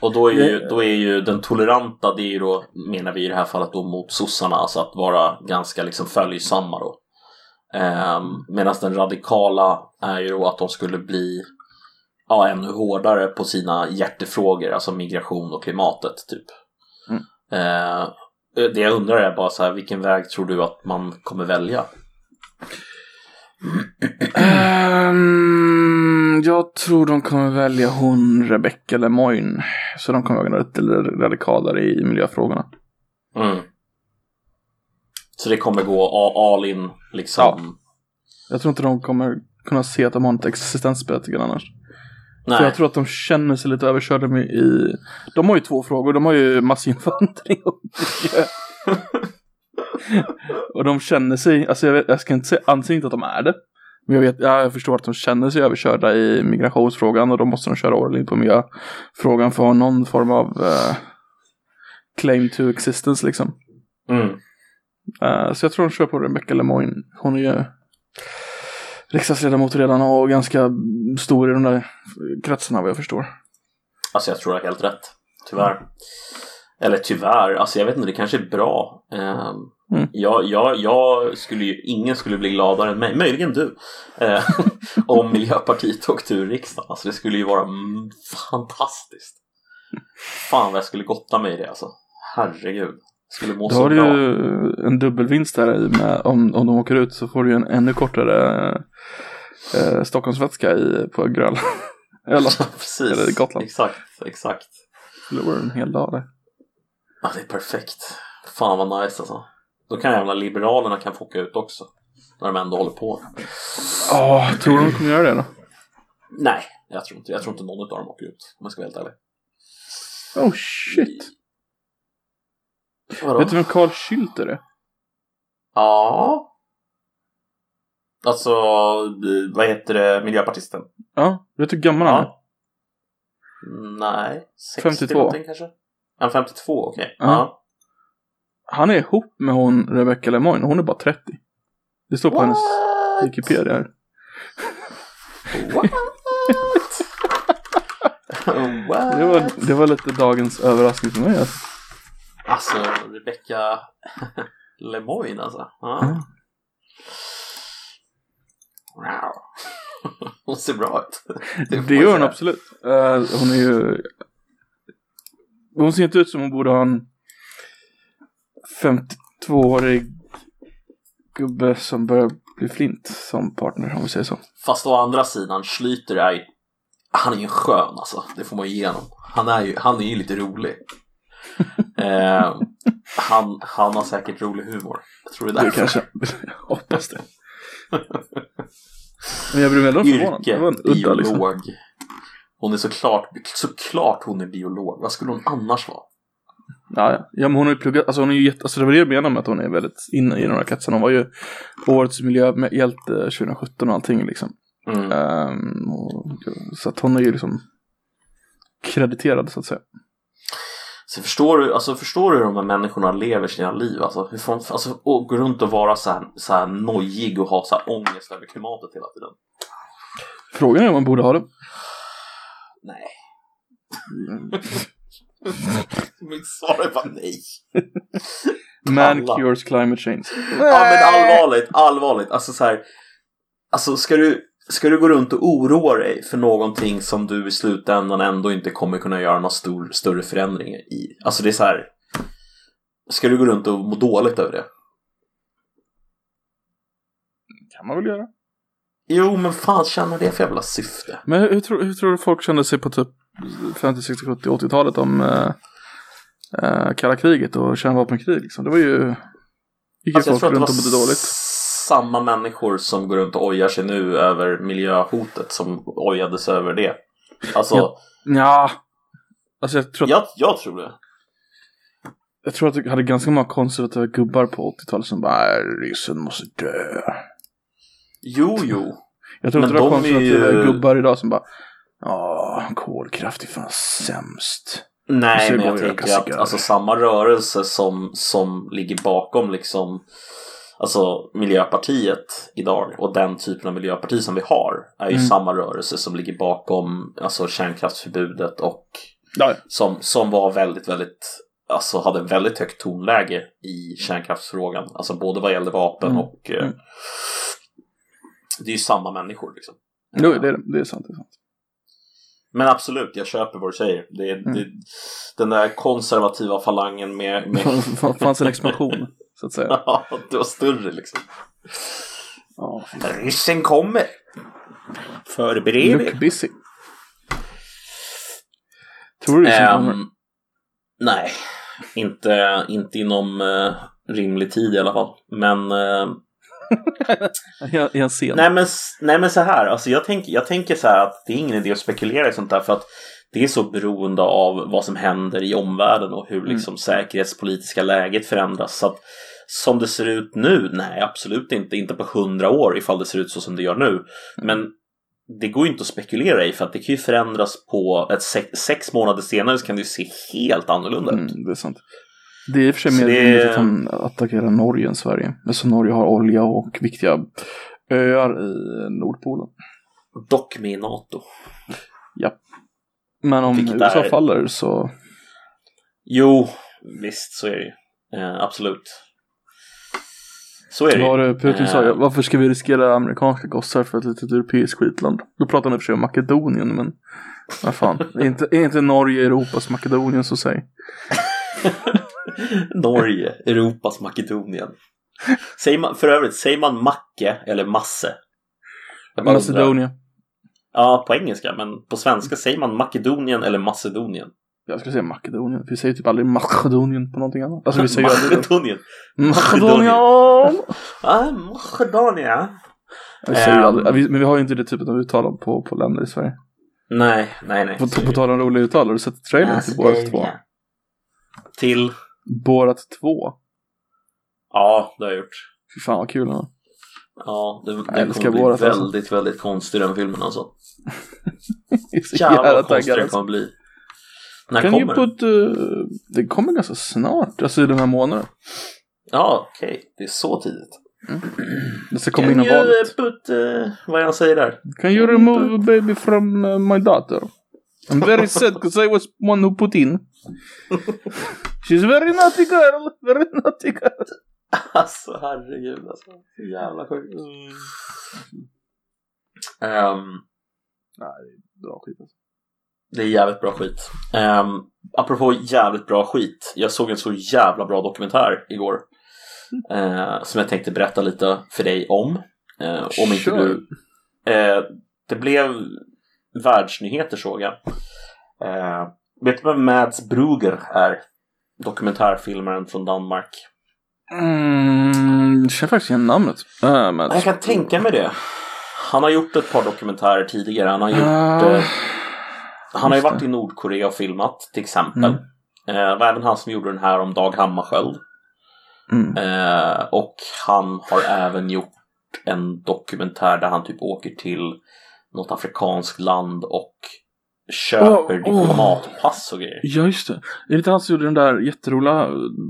Speaker 1: Och då är, ju, då är ju den toleranta, det är ju då, menar vi i det här fallet då mot sossarna, alltså att vara ganska liksom följsamma då. Um, Medan den radikala är ju då att de skulle bli ja, ännu hårdare på sina hjärtefrågor, alltså migration och klimatet typ.
Speaker 2: Mm.
Speaker 1: Eh, det jag undrar är bara så här, vilken väg tror du att man kommer välja?
Speaker 2: Ehm, jag tror de kommer välja hon Rebecca Lemoyne. Så de kommer vara lite radikalare i miljöfrågorna.
Speaker 1: Mm. Så det kommer gå all in liksom?
Speaker 2: Jag tror inte de kommer kunna se att de har ett existensberättigande annars.
Speaker 1: Nej.
Speaker 2: För jag tror att de känner sig lite överkörda i... De har ju två frågor. De har ju massinvandring och miljö. och de känner sig, alltså jag, vet, jag ska inte säga, anser inte att de är det. Men jag, vet, ja, jag förstår att de känner sig överkörda i migrationsfrågan och då måste de köra all in på miljöfrågan för att ha någon form av eh, claim to existence liksom.
Speaker 1: Mm.
Speaker 2: Eh, så jag tror de kör på Rebecca Lemoyne. Hon är ju riksdagsledamot redan och ganska stor i de där kretsarna vad jag förstår.
Speaker 1: Alltså jag tror det är helt rätt. Tyvärr. Eller tyvärr, alltså jag vet inte, det kanske är bra. Um,
Speaker 2: Mm.
Speaker 1: jag, jag, jag skulle ju, ingen skulle bli gladare än mig, möjligen du, eh, om Miljöpartiet åkte ur riksdagen. Alltså det skulle ju vara fantastiskt. Fan vad jag skulle gotta mig i det alltså. Herregud. Skulle må
Speaker 2: Då
Speaker 1: så
Speaker 2: har du ju en dubbelvinst där i med, om, om de åker ut så får du ju en ännu kortare eh, Stockholmsvätska i, på Gröna. Eller
Speaker 1: Precis,
Speaker 2: eller Gotland.
Speaker 1: exakt, exakt.
Speaker 2: förlorar en hel dag där.
Speaker 1: Ja, det är perfekt. Fan vad nice alltså. Då kan jävla Liberalerna kan få åka ut också. När de ändå håller på.
Speaker 2: Ja, tror du de kommer göra det då?
Speaker 1: Nej, jag tror inte, jag tror inte någon av dem åker ut. Om jag ska vara helt ärlig.
Speaker 2: Oh shit.
Speaker 1: Vadå?
Speaker 2: Vet du vem Carl Schülter är?
Speaker 1: Ja. Alltså, vad heter det, miljöpartisten?
Speaker 2: Ja, vet du hur gammal han är?
Speaker 1: Nej, 60
Speaker 2: 52.
Speaker 1: någonting kanske? Ja, 52, okej.
Speaker 2: Ja.
Speaker 1: Ja.
Speaker 2: Han är ihop med hon Rebecca Lemoyne och hon är bara 30. Det står på hennes
Speaker 1: What?
Speaker 2: Wikipedia här.
Speaker 1: What? What?
Speaker 2: Det var, det var lite dagens överraskning för mig. Alltså.
Speaker 1: Alltså, Rebecca Lemoyne alltså. Ja.
Speaker 2: Mm.
Speaker 1: Wow. Hon ser bra ut.
Speaker 2: Det,
Speaker 1: jag
Speaker 2: gör hon absolut. Eh, hon är ju... Hon ser inte ut som hon borde ha en 52-årig gubbe som börjar bli flint som partner om vi säger så.
Speaker 1: Fast å andra sidan, Schlüter är. Han är ju skön alltså. Det får man ju igenom. Han är ju, han är ju lite rolig. eh, han, han har säkert rolig humor. Jag tror det är
Speaker 2: Det
Speaker 1: därför.
Speaker 2: kanske, jag hoppas det. Men jag blir väldigt förvånad. Det
Speaker 1: Yrke,
Speaker 2: var en udda liksom.
Speaker 1: biolog. Hon är såklart, såklart hon är biolog. Vad skulle hon annars vara?
Speaker 2: Ja, ja. ja, men hon har ju pluggat, alltså hon är ju jätte, alltså det var det jag menade med att hon är väldigt inne i de här kretsarna. Hon var ju årets miljöhjälte 2017 och allting liksom.
Speaker 1: Mm.
Speaker 2: Ehm, och, så att hon är ju liksom krediterad så att säga.
Speaker 1: Så förstår du, alltså förstår du hur de här människorna lever sina liv? Alltså, hur fan, alltså och gå runt och vara så här, så här nojig och ha så här ångest över klimatet hela tiden.
Speaker 2: Frågan är om man borde ha det.
Speaker 1: Nej. Mitt svar är bara nej.
Speaker 2: Man cures climate change.
Speaker 1: Ja men allvarligt, allvarligt. Alltså så här. Alltså ska du, ska du gå runt och oroa dig för någonting som du i slutändan ändå inte kommer kunna göra några stor, större förändringar i? Alltså det är så här. Ska du gå runt och må dåligt över det?
Speaker 2: kan man väl göra.
Speaker 1: Jo men fan tjänar det för jävla syfte?
Speaker 2: Men hur, hur, tror, hur tror du folk kände sig på typ 50, 60, 70, 80-talet om eh, eh, kalla kriget och kärnvapenkrig liksom? Det var ju... Gick
Speaker 1: Alltså,
Speaker 2: folk runt och mådde dåligt.
Speaker 1: Samma människor som går runt och ojar sig nu över miljöhotet som ojade sig över det. Alltså,
Speaker 2: Ja. Ja. Alltså jag tror att,
Speaker 1: jag, jag tror det.
Speaker 2: jag tror att du hade ganska många konservativa gubbar på 80-talet som bara "Nej, ryssen måste dö.
Speaker 1: Jo, jo.
Speaker 2: Jag tror
Speaker 1: Men
Speaker 2: är
Speaker 1: de är
Speaker 2: konservativa
Speaker 1: ju-
Speaker 2: gubbar idag som bara Ja, kolkraft är fan sämst.
Speaker 1: Nej, men jag tänker att alltså, samma rörelse som, som ligger bakom liksom Alltså Miljöpartiet idag och den typen av miljöparti som vi har är ju
Speaker 2: Mm.
Speaker 1: samma rörelse som ligger bakom alltså kärnkraftsförbudet och
Speaker 2: Ja,
Speaker 1: som, som var väldigt, väldigt Alltså hade väldigt högt tonläge i kärnkraftsfrågan. Alltså både vad gällde vapen
Speaker 2: Mm.
Speaker 1: och eh,
Speaker 2: Mm.
Speaker 1: Det är ju samma människor liksom.
Speaker 2: jo, det, är, det är sant. Det är sant.
Speaker 1: Men absolut, jag köper vad du säger. Det, är
Speaker 2: Mm.
Speaker 1: det, den där konservativa falangen med, med
Speaker 2: fanns en expansion, så att säga.
Speaker 1: Ja, det var större liksom.
Speaker 2: Ja,
Speaker 1: Ryssen kommer! Förbered er!
Speaker 2: look busy. Tror du är som
Speaker 1: Ehm, nej, inte, inte inom eh, rimlig tid i alla fall. Men,
Speaker 2: kommer? I en scen.
Speaker 1: nej, men nej men så här, alltså jag, tänk, jag tänker så här att det är ingen idé att spekulera i sånt där för att det är så beroende av vad som händer i omvärlden och hur liksom säkerhetspolitiska läget förändras. Så att, som det ser ut nu, nej absolut inte, inte på hundra år ifall det ser ut så som det gör nu. Men det går ju inte att spekulera i för att det kan ju förändras på ett sex, sex månader senare så kan det ju se helt annorlunda ut.
Speaker 2: Mm, det är sant. Det är i och för sig
Speaker 1: Så
Speaker 2: mer
Speaker 1: det-
Speaker 2: rimligt att han attackerar Norge än Sverige. Eftersom Norge har olja och viktiga öar i Nordpolen.
Speaker 1: Dock med i NATO.
Speaker 2: Men om
Speaker 1: Vilket
Speaker 2: USA
Speaker 1: är-
Speaker 2: faller så...
Speaker 1: Jo, visst så är det ju. Eh, absolut. Så är det
Speaker 2: var
Speaker 1: ju.
Speaker 2: det Putin sa?
Speaker 1: Eh.
Speaker 2: Ja, Varför ska vi riskera amerikanska gossar för ett litet europeiskt skitland? Då pratar han i och för sig om Makedonien, men vad fan. Är inte, är inte Norge Europas Makedonien så säg?
Speaker 1: Norge, Europas Makedonien. Säger man, för övrigt, säger man Macke eller Masse?
Speaker 2: Macedonia.
Speaker 1: Ja, på engelska, men på svenska säger man Makedonien eller Macedonien?
Speaker 2: Jag ska säga Makedonien. Vi säger typ aldrig Makedonien på någonting annat. Alltså vi säger.
Speaker 1: Makedonien.
Speaker 2: Makedonien!
Speaker 1: Makedonien.
Speaker 2: Vi säger
Speaker 1: Ehm.
Speaker 2: aldrig, men vi har ju inte det typen av uttal på, på länder i Sverige.
Speaker 1: Nej, nej, nej.
Speaker 2: På, på tal om roliga uttal, har du sett trailern till Borat 2?
Speaker 1: Till?
Speaker 2: Borat 2.
Speaker 1: Ja, det har jag gjort.
Speaker 2: Fy fan vad kul den var.
Speaker 1: Ja, det, det kommer bli
Speaker 2: alltså.
Speaker 1: väldigt, väldigt konstig den filmen alltså. Jävlar
Speaker 2: jävla
Speaker 1: vad konstig den
Speaker 2: alltså.
Speaker 1: kommer bli. När
Speaker 2: Kan
Speaker 1: kommer
Speaker 2: ju
Speaker 1: den?
Speaker 2: put, uh, det kommer ganska snart, alltså i den här månaden.
Speaker 1: Ja, okej. Det är så tidigt.
Speaker 2: Det ska komma
Speaker 1: Can
Speaker 2: innan
Speaker 1: you
Speaker 2: valet.
Speaker 1: put, uh, vad är han säger där?
Speaker 2: Can you remove baby from uh, my daughter? I'm very sad because I was one who put in. She's very naughty girl, very naughty girl.
Speaker 1: Alltså herregud alltså. Så jävla sjukt. Ehm,
Speaker 2: Bra skit alltså.
Speaker 1: Det är jävligt bra skit. Um, apropå jävligt bra skit. Jag såg en så jävla bra dokumentär igår. eh, som jag tänkte berätta lite för dig om. Eh, om inte du... Eh, det blev världsnyheter såg jag. Vet du vem Mads Brugger är? Dokumentärfilmaren från Danmark.
Speaker 2: Mm, jag känner faktiskt igen namnet. Uh, men...
Speaker 1: Jag kan tänka mig det. Han har gjort ett par dokumentärer tidigare. Han har gjort... Eh, han har ju varit i Nordkorea och filmat till exempel.
Speaker 2: Mm.
Speaker 1: Eh, det var även han som gjorde den här om Dag Hammarskjöld.
Speaker 2: mm.
Speaker 1: Eh, och han har även gjort en dokumentär där han typ åker till något afrikanskt land och köper
Speaker 2: åh.
Speaker 1: diplomatpass och grejer.
Speaker 2: Ja, just det. Är det inte han som gjorde den där jätteroliga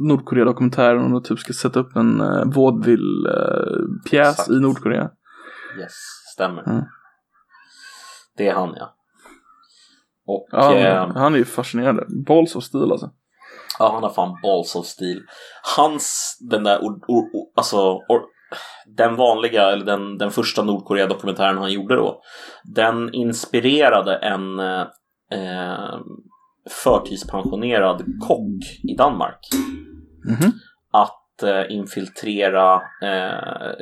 Speaker 2: Nordkorea-dokumentären om att typ ska sätta upp en uh, vaudeville-pjäs
Speaker 1: Exakt.
Speaker 2: i Nordkorea?
Speaker 1: Yes, stämmer.
Speaker 2: Mm.
Speaker 1: Det är han ja. Och
Speaker 2: Ja,
Speaker 1: eh,
Speaker 2: han är ju fascinerande. Balls of stil alltså.
Speaker 1: Ja, han har fan balls of steel. Hans, den där, or, or, or, alltså, or, den vanliga, eller den, den första Nordkorea-dokumentären han gjorde då, den inspirerade en eh, förtidspensionerad kock i Danmark
Speaker 2: Mhm.
Speaker 1: att eh, infiltrera eh,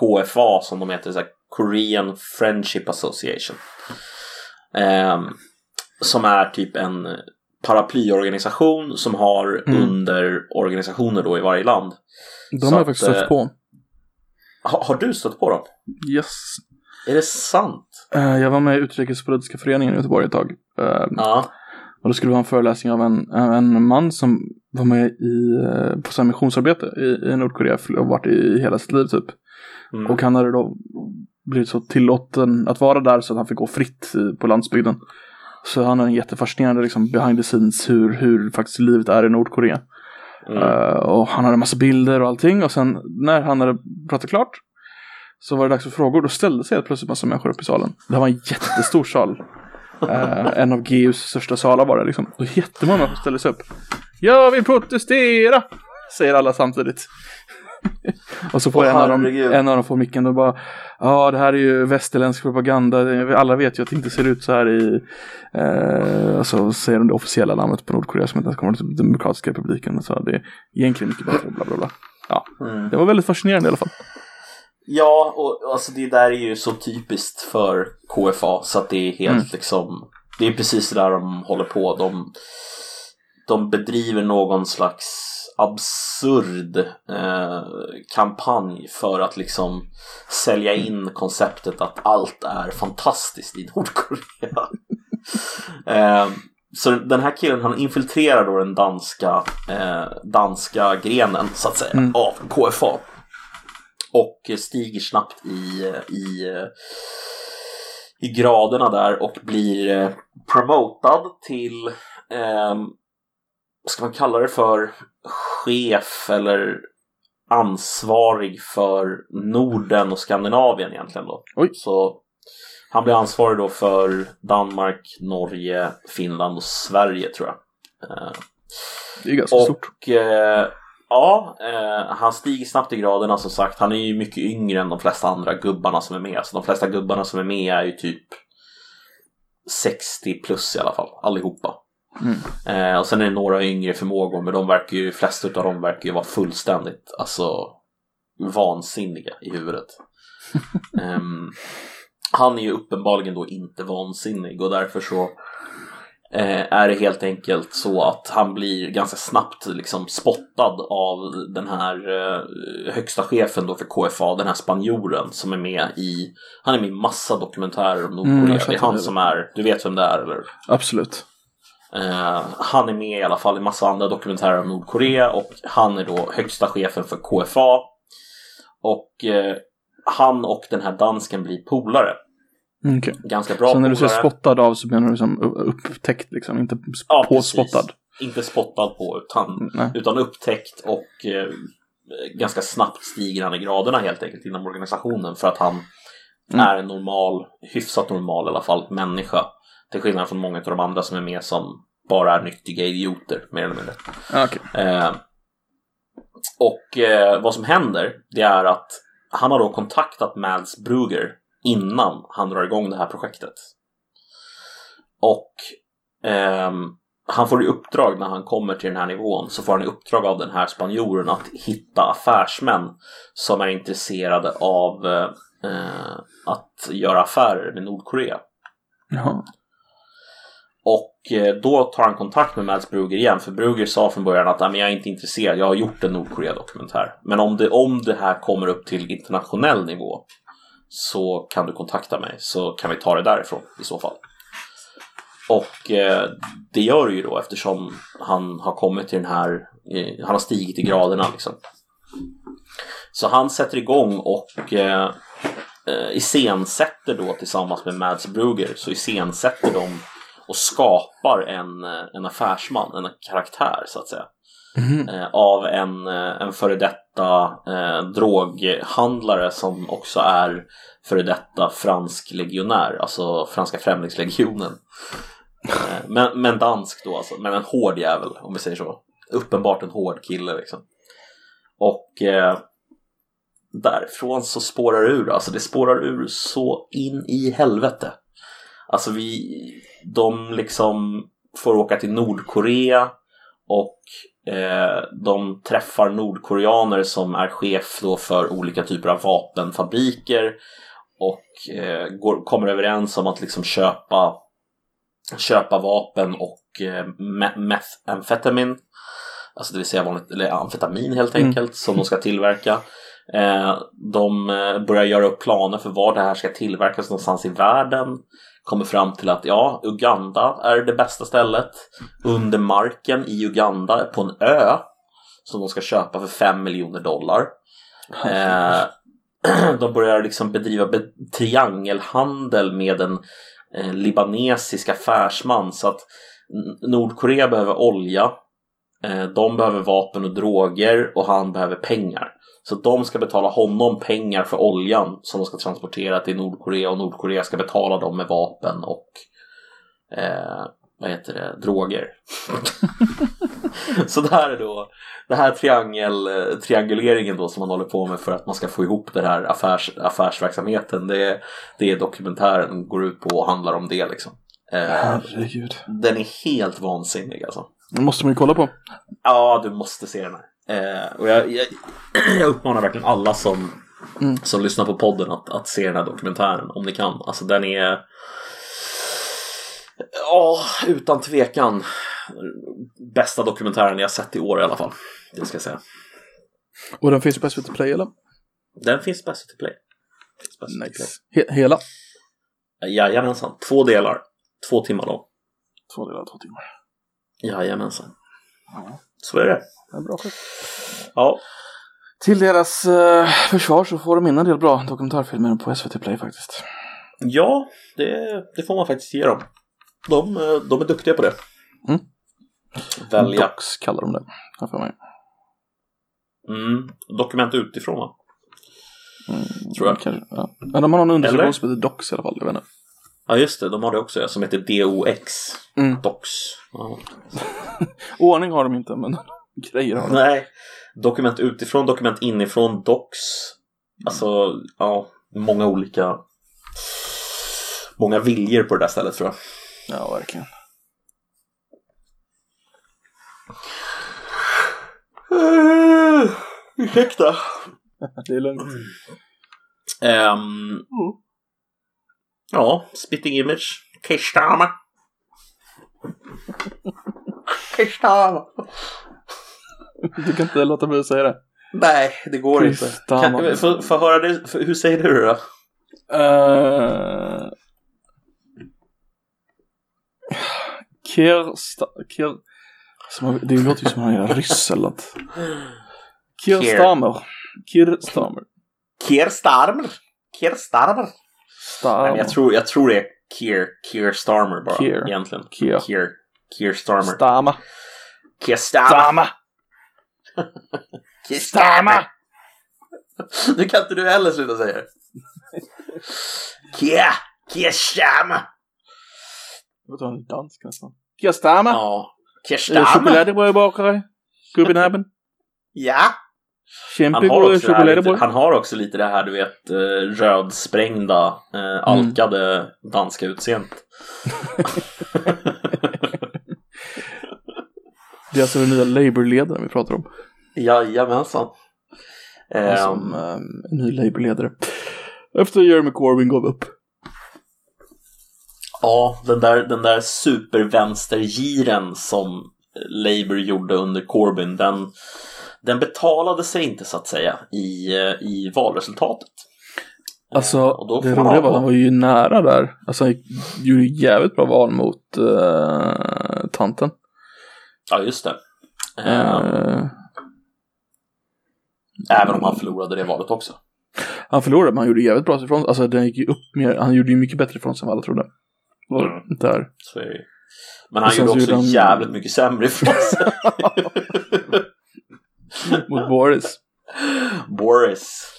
Speaker 1: KFA som de heter, så Korean Friendship Association. Som är typ en paraplyorganisation som har
Speaker 2: Mm.
Speaker 1: underorganisationer då i varje land.
Speaker 2: De har jag faktiskt stött
Speaker 1: eh,
Speaker 2: på.
Speaker 1: Ha, har du stött på dem?
Speaker 2: Yes.
Speaker 1: Är det sant?
Speaker 2: Eh, jag var med i Utrikespolitiska föreningen i Göteborg ett tag. Eh,
Speaker 1: Ja.
Speaker 2: Och då skulle det vara en föreläsning av en, en man som var med i, eh, på så missionsarbete i, i Nordkorea och varit i hela sitt liv typ.
Speaker 1: Mm.
Speaker 2: Och han hade då blivit så tillåten att vara där så att han fick gå fritt på landsbygden. Så han har en jättefascinerande liksom, behind the scenes hur, hur faktiskt livet är i Nordkorea. Mm. Uh, och han hade en massa bilder och allting och sen när han hade pratat klart så var det dags för frågor. Då ställde sig helt plötsligt massa människor upp i salen. Det var en jättestor sal. Uh, en av GUs största salar var det liksom. Och jättemånga ställde sig upp. Jag vill protestera! Säger alla samtidigt. och så får oh, en, av dem, en av dem får micken och bara Ja det här är ju västerländsk propaganda. Alla vet ju att det inte ser ut så här i eh, Alltså säger de det officiella namnet på Nordkorea som inte ens kommer till Demokratiska republiken. Så Det är egentligen mycket bättre bla bla bla. Ja, mm. det var väldigt fascinerande i alla fall.
Speaker 1: Ja, och alltså det där är ju så typiskt för KFA så att det är helt mm. liksom Det är precis det där de håller på. De, de bedriver någon slags absurd eh, kampanj för att liksom sälja in konceptet att allt är fantastiskt i Nordkorea. eh, så den här killen han infiltrerar då den danska, eh, danska grenen så att säga mm. av KFA. Och stiger snabbt i, i, i graderna där och blir eh, promotad till eh, vad ska man kalla det för, chef eller ansvarig för Norden och Skandinavien egentligen då.
Speaker 2: Oj.
Speaker 1: Så han blir ansvarig då för Danmark, Norge, Finland och Sverige tror jag.
Speaker 2: Eh, det är ganska och, stort.
Speaker 1: Eh, ja, eh, han stiger snabbt i graderna som sagt. Han är ju mycket yngre än de flesta andra gubbarna som är med. Så de flesta gubbarna som är med är ju typ 60 plus i alla fall, allihopa. Mm. Eh, och sen är det några yngre förmågor men de verkar ju, flesta av dem verkar ju vara fullständigt alltså vansinniga i huvudet. eh, han är ju uppenbarligen då inte vansinnig och därför så eh, är det helt enkelt så att han blir ganska snabbt liksom spottad av den här eh, högsta chefen då för KFA, den här spanjoren som är med i, han är med i massa dokumentärer om Nordkorea. Mm, det är han som är, du vet vem det är eller?
Speaker 2: Absolut.
Speaker 1: Uh, han är med i alla fall i massa andra dokumentärer om Nordkorea och han är då högsta chefen för KFA. Och uh, han och den här dansken blir polare.
Speaker 2: Mm, okay.
Speaker 1: Ganska bra
Speaker 2: Så när du säger spottad av så menar du som upptäckt liksom, inte ja, påspottad? Precis.
Speaker 1: Inte spottad på utan, mm, utan upptäckt och uh, ganska snabbt stiger han i graderna helt enkelt inom organisationen för att han mm. är en normal, hyfsat normal i alla fall, människa. Till skillnad från många av de andra som är med som bara nyttiga idioter mer eller mindre.
Speaker 2: Okay.
Speaker 1: Eh, och eh, vad som händer det är att han har då kontaktat Mads Bruger innan han drar igång det här projektet. Och eh, han får i uppdrag när han kommer till den här nivån så får han i uppdrag av den här spanjoren att hitta affärsmän som är intresserade av eh, att göra affärer med Nordkorea.
Speaker 2: Jaha.
Speaker 1: Och eh, då tar han kontakt med Mads Bruger igen för Bruger sa från början att jag är inte intresserad, jag har gjort en Nordkorea-dokumentär. Men om det, om det här kommer upp till internationell nivå så kan du kontakta mig så kan vi ta det därifrån i så fall. Och eh, det gör det ju då eftersom han har kommit till den här, eh, han har stigit i graderna liksom. Så han sätter igång och eh, eh iscensätter då tillsammans med Mads Bruger så iscensätter de och skapar en, en affärsman, en karaktär så att säga. Mm. Eh, av en, eh, en före detta eh, droghandlare som också är före detta fransk legionär, alltså franska främlingslegionen. Eh, men, men dansk då alltså, men en hård jävel om vi säger så. Uppenbart en hård kille liksom. Och eh, därifrån så spårar det ur, alltså det spårar ur så in i helvete. Alltså vi, de liksom får åka till Nordkorea och eh, de träffar nordkoreaner som är chef då för olika typer av vapenfabriker och eh, går, kommer överens om att liksom köpa, köpa vapen och eh, methamfetamin Alltså det vill säga vanligt, eller amfetamin helt mm. enkelt mm. som de ska tillverka. Eh, de eh, börjar göra upp planer för var det här ska tillverkas någonstans i världen kommer fram till att ja, Uganda är det bästa stället. Under marken i Uganda på en ö som de ska köpa för 5 miljoner dollar. Eh, de börjar liksom bedriva be triangelhandel med en eh, libanesisk affärsman så att Nordkorea behöver olja, eh, de behöver vapen och droger och han behöver pengar. Så de ska betala honom pengar för oljan som de ska transportera till Nordkorea och Nordkorea ska betala dem med vapen och eh, vad heter det, droger. så det här är då det här triangel, trianguleringen då som man håller på med för att man ska få ihop den här affärs, affärsverksamheten. Det, det är dokumentären går ut på och handlar om det liksom.
Speaker 2: Eh, Herregud.
Speaker 1: Den är helt vansinnig alltså.
Speaker 2: Den måste man ju kolla på.
Speaker 1: Ja, du måste se den här. Eh, och jag, jag, jag uppmanar verkligen alla som, mm. som lyssnar på podden att, att se den här dokumentären om ni kan. Alltså den är Ja, utan tvekan bästa dokumentären jag sett i år i alla fall. Det ska jag säga.
Speaker 2: Och den finns på SVT Play eller?
Speaker 1: Den finns på SVT Play.
Speaker 2: På SVT nice. Play. He hela?
Speaker 1: Jajamensan, två delar. Två timmar lång.
Speaker 2: Två delar, två timmar.
Speaker 1: Jajamensan. Ja. Så är det.
Speaker 2: är bra skit.
Speaker 1: Ja.
Speaker 2: Till deras eh, försvar så får de in en del bra dokumentärfilmer på SVT Play faktiskt.
Speaker 1: Ja, det, det får man faktiskt ge dem. De, eh, de är duktiga på det.
Speaker 2: Mm.
Speaker 1: Välja.
Speaker 2: Docs kallar de det. Här för mig.
Speaker 1: Mm. Dokument utifrån va?
Speaker 2: Mm, tror jag. Kanske, ja. ja, de har någon undersökning som heter Docs i alla fall. Jag vet inte.
Speaker 1: Ja just det, de har det också som heter DOX.
Speaker 2: Mm.
Speaker 1: Docs. Ja.
Speaker 2: Ordning har de inte men grejer har de.
Speaker 1: Nej. Dokument utifrån, dokument inifrån, Docs. Alltså, ja, många olika många viljor på det där stället tror jag.
Speaker 2: Ja, verkligen.
Speaker 1: Uh, ursäkta.
Speaker 2: det är lugnt.
Speaker 1: Um, mm. Ja, Spitting Image. Kishtama. Kishtama.
Speaker 2: Du kan inte låta bli att säga det.
Speaker 1: Nej, det går Kishtama. inte. Kan, få, höra det. Hur säger du det då?
Speaker 2: Uh, Kirsta... Kir... Som, det låter ju som en jävla ryss eller något. Kirstamer. Kirstamer.
Speaker 1: Kirstarmer. Kirstarmer.
Speaker 2: Starmer.
Speaker 1: Nej, jag, tror, jag tror det är Kier, Kier Starmer bara Kier. egentligen.
Speaker 2: Kier.
Speaker 1: Kier, Kier Starmer.
Speaker 2: Stama.
Speaker 1: Kier Stama.
Speaker 2: Kier Stama.
Speaker 1: Nu kan inte du heller sluta säga det. Kier, Kier Stama.
Speaker 2: Det var en dansk nästan. Kirstama.
Speaker 1: Ja. Kirstama.
Speaker 2: Chokladbrödbakare. Gubbinäben.
Speaker 1: Ja.
Speaker 2: Kämpegoda chokladbröd.
Speaker 1: Han har också lite det här du vet eh, rödsprängda, eh, alkade mm. danska utseendet.
Speaker 2: det är alltså den nya Labour-ledaren vi pratar om.
Speaker 1: Jajamensan.
Speaker 2: Som um, um, ny Labour-ledare. Efter Jeremy Corbyn gav upp.
Speaker 1: Ja, den där, den där supervänstergiren som Labour gjorde under Corbyn, den, den betalade sig inte så att säga i, i valresultatet.
Speaker 2: Alltså, eh, det roliga var att han var ju nära där. Alltså, han gjorde jävligt bra val mot uh, tanten.
Speaker 1: Ja, just det. Uh, även om han förlorade det valet också.
Speaker 2: Han förlorade, men han gjorde jävligt bra ifrån Alltså, den gick ju upp mer. Han gjorde ju mycket bättre ifrån sig än vad alla trodde. Mm. Där.
Speaker 1: Men han gjorde också han... jävligt mycket sämre ifrån sig.
Speaker 2: Mot Boris.
Speaker 1: Boris.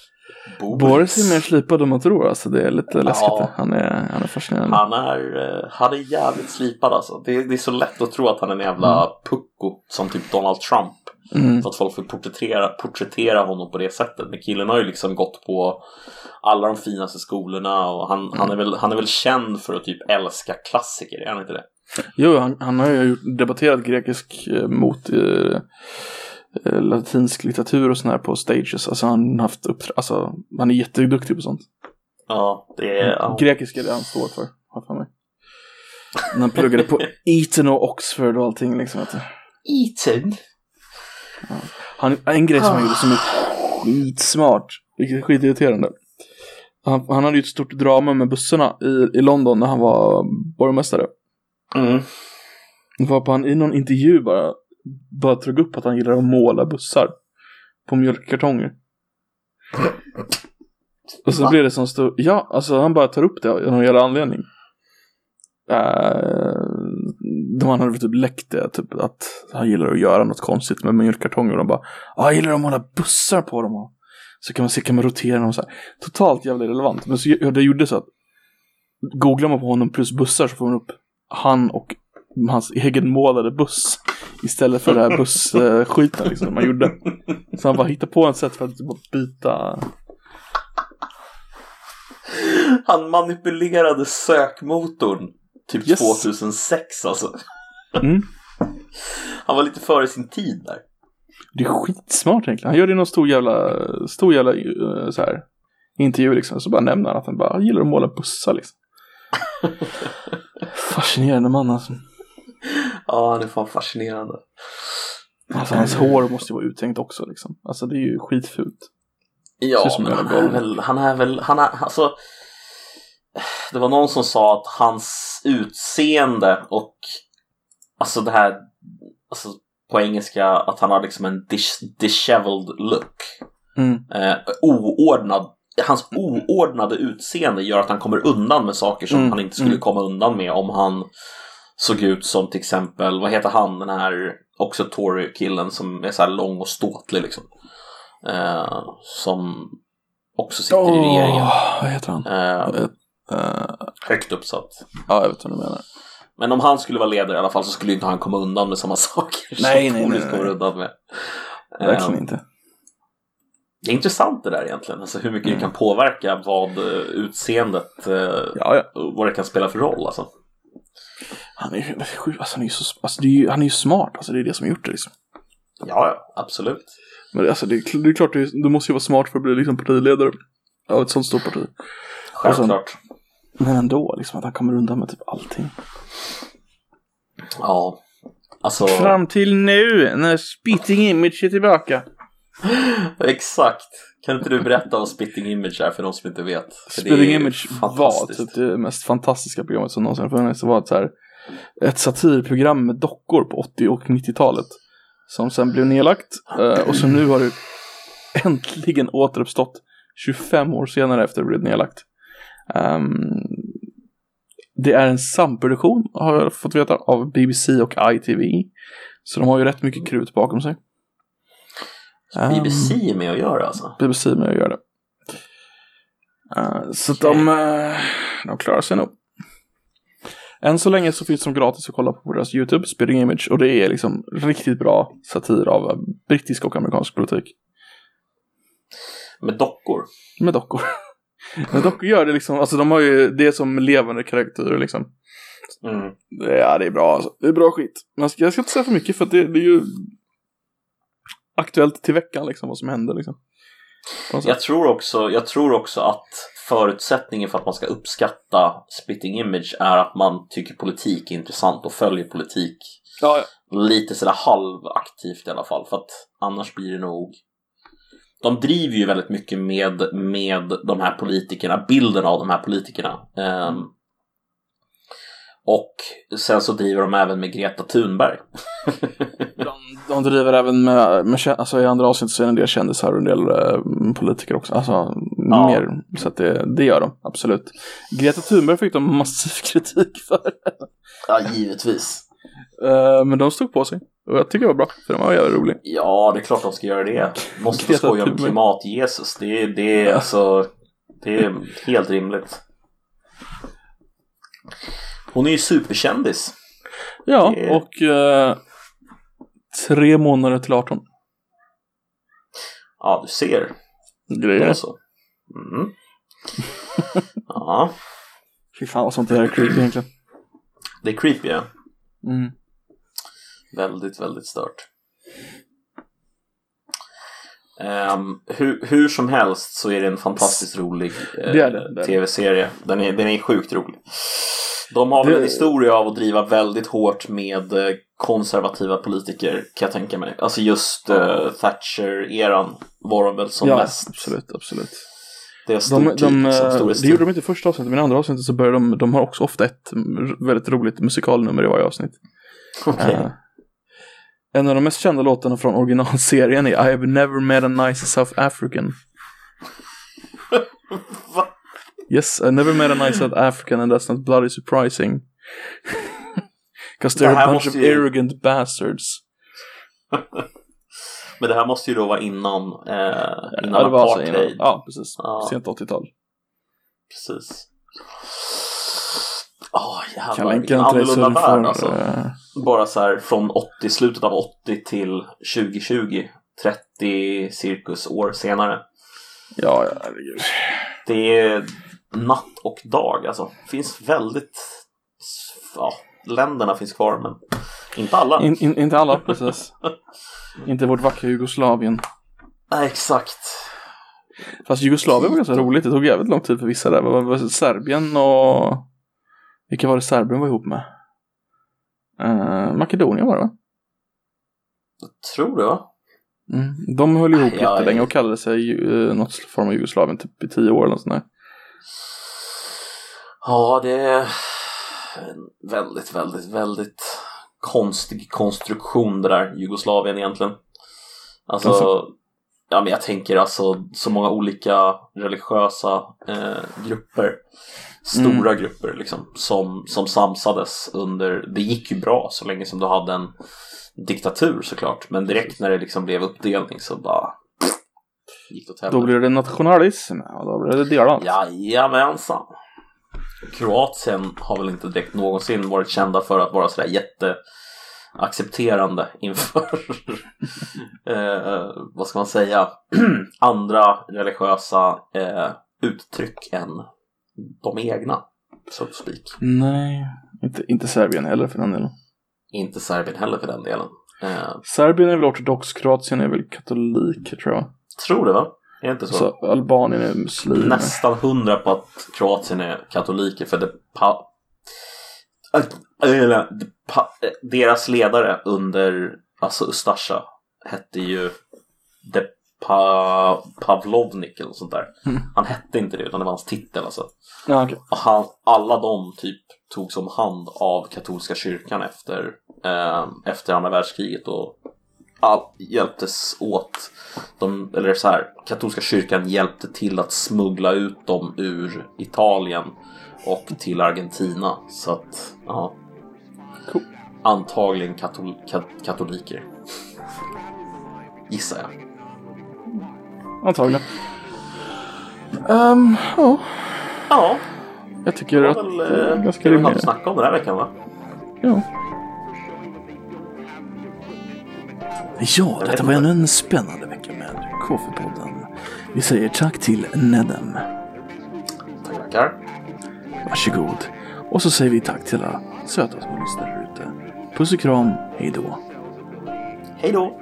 Speaker 2: Boris. Boris är mer slipad än man tror alltså. Det är lite läskigt. Ja. Han, är, han är fascinerande.
Speaker 1: Han är, eh, han är jävligt slipad alltså. Det är, det är så lätt att tro att han är en jävla mm. pucko som typ Donald Trump. Mm. Så att folk får porträttera, porträttera honom på det sättet. Men killen har ju liksom gått på alla de finaste skolorna och han, mm. han, är väl, han är väl känd för att typ älska klassiker, är han inte det?
Speaker 2: Jo, han, han har ju debatterat grekisk eh, mot eh, eh, latinsk litteratur och sådär på stages. Alltså han har haft upp, alltså han är jätteduktig på sånt.
Speaker 1: Ja, det är... Ja.
Speaker 2: Grekisk är det han står för, har för mig. När han pluggade på Eton och Oxford och allting liksom.
Speaker 1: Eton?
Speaker 2: Ja. Han, en grej som han gjorde som är skitsmart, vilket är skitirriterande. Han, han hade ju ett stort drama med bussarna i, i London när han var borgmästare.
Speaker 1: Mm.
Speaker 2: Varpå han i någon intervju bara, bara drog upp att han gillar att måla bussar på mjölkkartonger. Och så
Speaker 1: Va?
Speaker 2: blir det som stor, ja, alltså han bara tar upp det av någon jävla anledning. Uh, de han hade typ läckt det, typ att han gillar att göra något konstigt med mjölkkartonger och de bara, ja, han gillar att måla bussar på dem och så kan man se, kan man rotera dem så här. Totalt jävla irrelevant. Men så, det gjorde så att googlar man på honom plus bussar så får man upp han och hans egenmålade buss istället för det här busskiten liksom man gjorde. Så han bara hittade på ett sätt för att typ byta
Speaker 1: Han manipulerade sökmotorn typ
Speaker 2: Yes.
Speaker 1: 2006 alltså.
Speaker 2: Mm.
Speaker 1: Han var lite före sin tid där.
Speaker 2: Det är skitsmart egentligen. Han gör det i någon stor jävla, stor jävla eh, så här, intervju liksom. Så bara nämner han att han bara gillar att måla bussar liksom. Fascinerande man alltså.
Speaker 1: Ja, han är fan fascinerande.
Speaker 2: Alltså hans hår måste ju vara uttänkt också liksom. Alltså det är ju skitfult.
Speaker 1: Ja, men
Speaker 2: en
Speaker 1: han är väl, han är väl, han är, alltså. Det var någon som sa att hans utseende och alltså det här, alltså på engelska att han har liksom en dis disheveled look.
Speaker 2: Mm.
Speaker 1: Eh, oordnad, hans oordnade utseende gör att han kommer undan med saker som
Speaker 2: Mm,
Speaker 1: han inte skulle
Speaker 2: mm.
Speaker 1: komma undan med om han såg ut som till exempel, vad heter han, den här också Tory-killen som är så här lång och ståtlig liksom. Eh, som också sitter i regeringen.
Speaker 2: Vad heter han?
Speaker 1: Eh,
Speaker 2: Eh,
Speaker 1: högt uppsatt.
Speaker 2: ja, jag vet vad du menar.
Speaker 1: Men om han skulle vara ledare i alla fall så skulle inte han komma undan med samma saker
Speaker 2: Nej,
Speaker 1: som
Speaker 2: nej,
Speaker 1: kommer undan med.
Speaker 2: Verkligen
Speaker 1: Eh,
Speaker 2: inte.
Speaker 1: Det är intressant det där egentligen, alltså hur mycket
Speaker 2: Mm.
Speaker 1: det kan påverka vad eh, utseendet, eh,
Speaker 2: Ja, ja.
Speaker 1: vad det kan spela för roll alltså.
Speaker 2: Han är ju, alltså, han är ju så, alltså, är ju, han är ju smart, alltså det är det som har gjort det liksom.
Speaker 1: Ja, absolut.
Speaker 2: Men alltså det är, det är klart, du, måste ju vara smart för att bli liksom partiledare av ett sånt stort parti.
Speaker 1: Självklart.
Speaker 2: Men ändå, liksom att han kommer undan med typ allting.
Speaker 1: Ja, alltså
Speaker 2: Fram till nu, när Spitting Image är tillbaka.
Speaker 1: exakt. Kan inte du berätta vad Spitting Image är för de som inte vet? För
Speaker 2: Spitting Image var typ det mest fantastiska programmet som någonsin har funnits. Det var ett, så här, ett satirprogram med dockor på 80 och 90-talet. Som sen blev nedlagt. eh, Och som nu har äntligen återuppstått 25 år senare efter det blev nedlagt. Ehm, det är en samproduktion har jag fått veta av BBC och ITV. Så de har ju rätt mycket krut bakom sig. Ehm,
Speaker 1: BBC är med att göra alltså?
Speaker 2: BBC med att göra det. Eh, så att de, eh, de klarar sig nog. Än så länge så finns de gratis att kolla på deras YouTube, Spitting Image, och det är liksom riktigt bra satir av eh, brittisk och amerikansk politik.
Speaker 1: Med dockor?
Speaker 2: Med dockor. Men dockor gör det liksom, alltså de har ju det som levande karaktärer liksom.
Speaker 1: Mm.
Speaker 2: Ja, det är bra alltså. Det är bra skit. Men jag ska, inte säga för mycket för det, det är ju aktuellt till veckan liksom, vad som händer liksom.
Speaker 1: Jag tror, också, jag tror också att förutsättningen för att man ska uppskatta Spitting Image är att man tycker politik är intressant och följer politik
Speaker 2: Ja, ja.
Speaker 1: lite sådär halvaktivt i alla fall. För att annars blir det nog... De driver ju väldigt mycket med, med de här politikerna, bilden av de här politikerna. Ehm, och sen så driver de även med Greta Thunberg.
Speaker 2: De, driver även med, med alltså i andra avsnitt så är det en del kändisar och en del eh, politiker också. Alltså
Speaker 1: Ja.
Speaker 2: mer, så att det, det gör de, absolut. Greta Thunberg fick de massiv kritik för.
Speaker 1: ja, givetvis.
Speaker 2: Eh, men de stod på sig. Och jag tycker det var bra, för de var jävligt rolig.
Speaker 1: Ja, det är klart de ska göra det. Måste få skoja om klimat-Jesus. Det, är- det, är alltså, det är helt rimligt. Hon är ju superkändis.
Speaker 2: Ja,
Speaker 1: Det-
Speaker 2: och eh, tre månader till 18.
Speaker 1: Ja, du ser.
Speaker 2: Grejer.
Speaker 1: Alltså. Mm. Ja,
Speaker 2: Fy fan vad sånt där är creepy egentligen.
Speaker 1: det är creepy. Ja.
Speaker 2: Mm.
Speaker 1: Väldigt, väldigt stört. Ehm, hur, hur som helst så är det en fantastiskt rolig eh, tv-serie. Den är, den är sjukt rolig. De har väl
Speaker 2: Det-
Speaker 1: en historia av att driva väldigt hårt med eh, konservativa politiker kan jag tänka mig. Alltså just uh, Thatcher-eran var de väl som
Speaker 2: ja,
Speaker 1: mest.
Speaker 2: absolut, absolut.
Speaker 1: Det är
Speaker 2: De, de,
Speaker 1: liksom,
Speaker 2: eh, det gjorde de inte i första avsnittet, men i andra avsnittet så började de, de har också ofta ett väldigt roligt musikalnummer i varje avsnitt. Eh, en av de mest kända låtarna från originalserien är I have never met a nice South African.
Speaker 1: Va?
Speaker 2: Yes, I never met a nice South African and that's not bloody surprising. Because they're a bunch of
Speaker 1: ju-
Speaker 2: arrogant bastards.
Speaker 1: Men det här måste ju då vara innan, eh, innan
Speaker 2: Ja, det var alltså
Speaker 1: apartheid.
Speaker 2: innan. Ja, precis.
Speaker 1: Ja.
Speaker 2: Sent 80-tal.
Speaker 1: Precis. Åh jävlar
Speaker 2: Kan
Speaker 1: vilken annorlunda värld alltså.
Speaker 2: eh,
Speaker 1: Bara så här från 80, slutet av 80 till 2020. 30 cirkus år senare.
Speaker 2: Ja, herregud.
Speaker 1: Det är natt och dag alltså. Finns väldigt... Ja, länderna finns kvar men inte alla.
Speaker 2: In, in, inte alla, precis. inte vårt vackra Jugoslavien.
Speaker 1: Nej, exakt.
Speaker 2: Fast Jugoslavien var ganska roligt. Det tog jävligt lång tid för vissa där. Serbien och... Vilka var det Serbien var ihop med? Eh, Makedonien var det va?
Speaker 1: Jag tror det va?
Speaker 2: Mm. De höll ihop
Speaker 1: Ja,
Speaker 2: jättelänge och kallade sig uh, något form av Jugoslavien typ i tio år eller sånt där.
Speaker 1: Ja, det är en väldigt, väldigt, väldigt konstig konstruktion det där Jugoslavien egentligen. Alltså,
Speaker 2: Alltså?
Speaker 1: Ja men jag tänker alltså så många olika religiösa eh, grupper, stora grupper liksom, som, som samsades under, det gick ju bra så länge som du hade en diktatur såklart, men direkt när det liksom blev uppdelning så bara gick det åt
Speaker 2: Då
Speaker 1: helvete.
Speaker 2: blev det nationalism och då blev det delat.
Speaker 1: Jajamensan. Kroatien har väl inte direkt någonsin varit kända för att vara sådär jätteaccepterande inför, eh, vad ska man säga, andra religiösa eh, uttryck än de egna, so to speak.
Speaker 2: Nej, inte, inte Serbien heller för den delen.
Speaker 1: Inte Serbien heller för den delen. Eh,
Speaker 2: Serbien är väl ortodox, Kroatien är väl katolik tror jag.
Speaker 1: tror det va? Är det inte så?
Speaker 2: Så Albanien är muslimer.
Speaker 1: nästan hundra på att Kroatien är katoliker för det pa, eller, pa, deras ledare under alltså Ustasja hette ju De pa, Pavlovnik eller sånt där.
Speaker 2: Mm.
Speaker 1: Han hette inte det utan det var hans titel alltså.
Speaker 2: Ja, okej.
Speaker 1: Och han, alla de typ togs om hand av katolska kyrkan efter, eh, efter andra världskriget och all, hjälptes åt. De, eller så här, katolska kyrkan hjälpte till att smuggla ut dem ur Italien och till Argentina. Så att, ja. Antagligen katol, kat, katoliker. Gissar jag.
Speaker 2: Antagligen. Ehm, ja,
Speaker 1: Ja,
Speaker 2: jag tycker
Speaker 1: det
Speaker 2: att
Speaker 1: var väl
Speaker 2: det är
Speaker 1: eh,
Speaker 2: ganska
Speaker 1: det vi hade
Speaker 2: rimligt.
Speaker 1: att snacka om den här veckan va?
Speaker 2: Ja. Ja, detta var ännu en spännande vecka med Koffepodden. Vi säger tack till Nedem.
Speaker 1: Tackar, tackar.
Speaker 2: Varsågod. Och så säger vi tack till alla söta små lyssnare. Puss och kram, hej då.
Speaker 1: Hej då!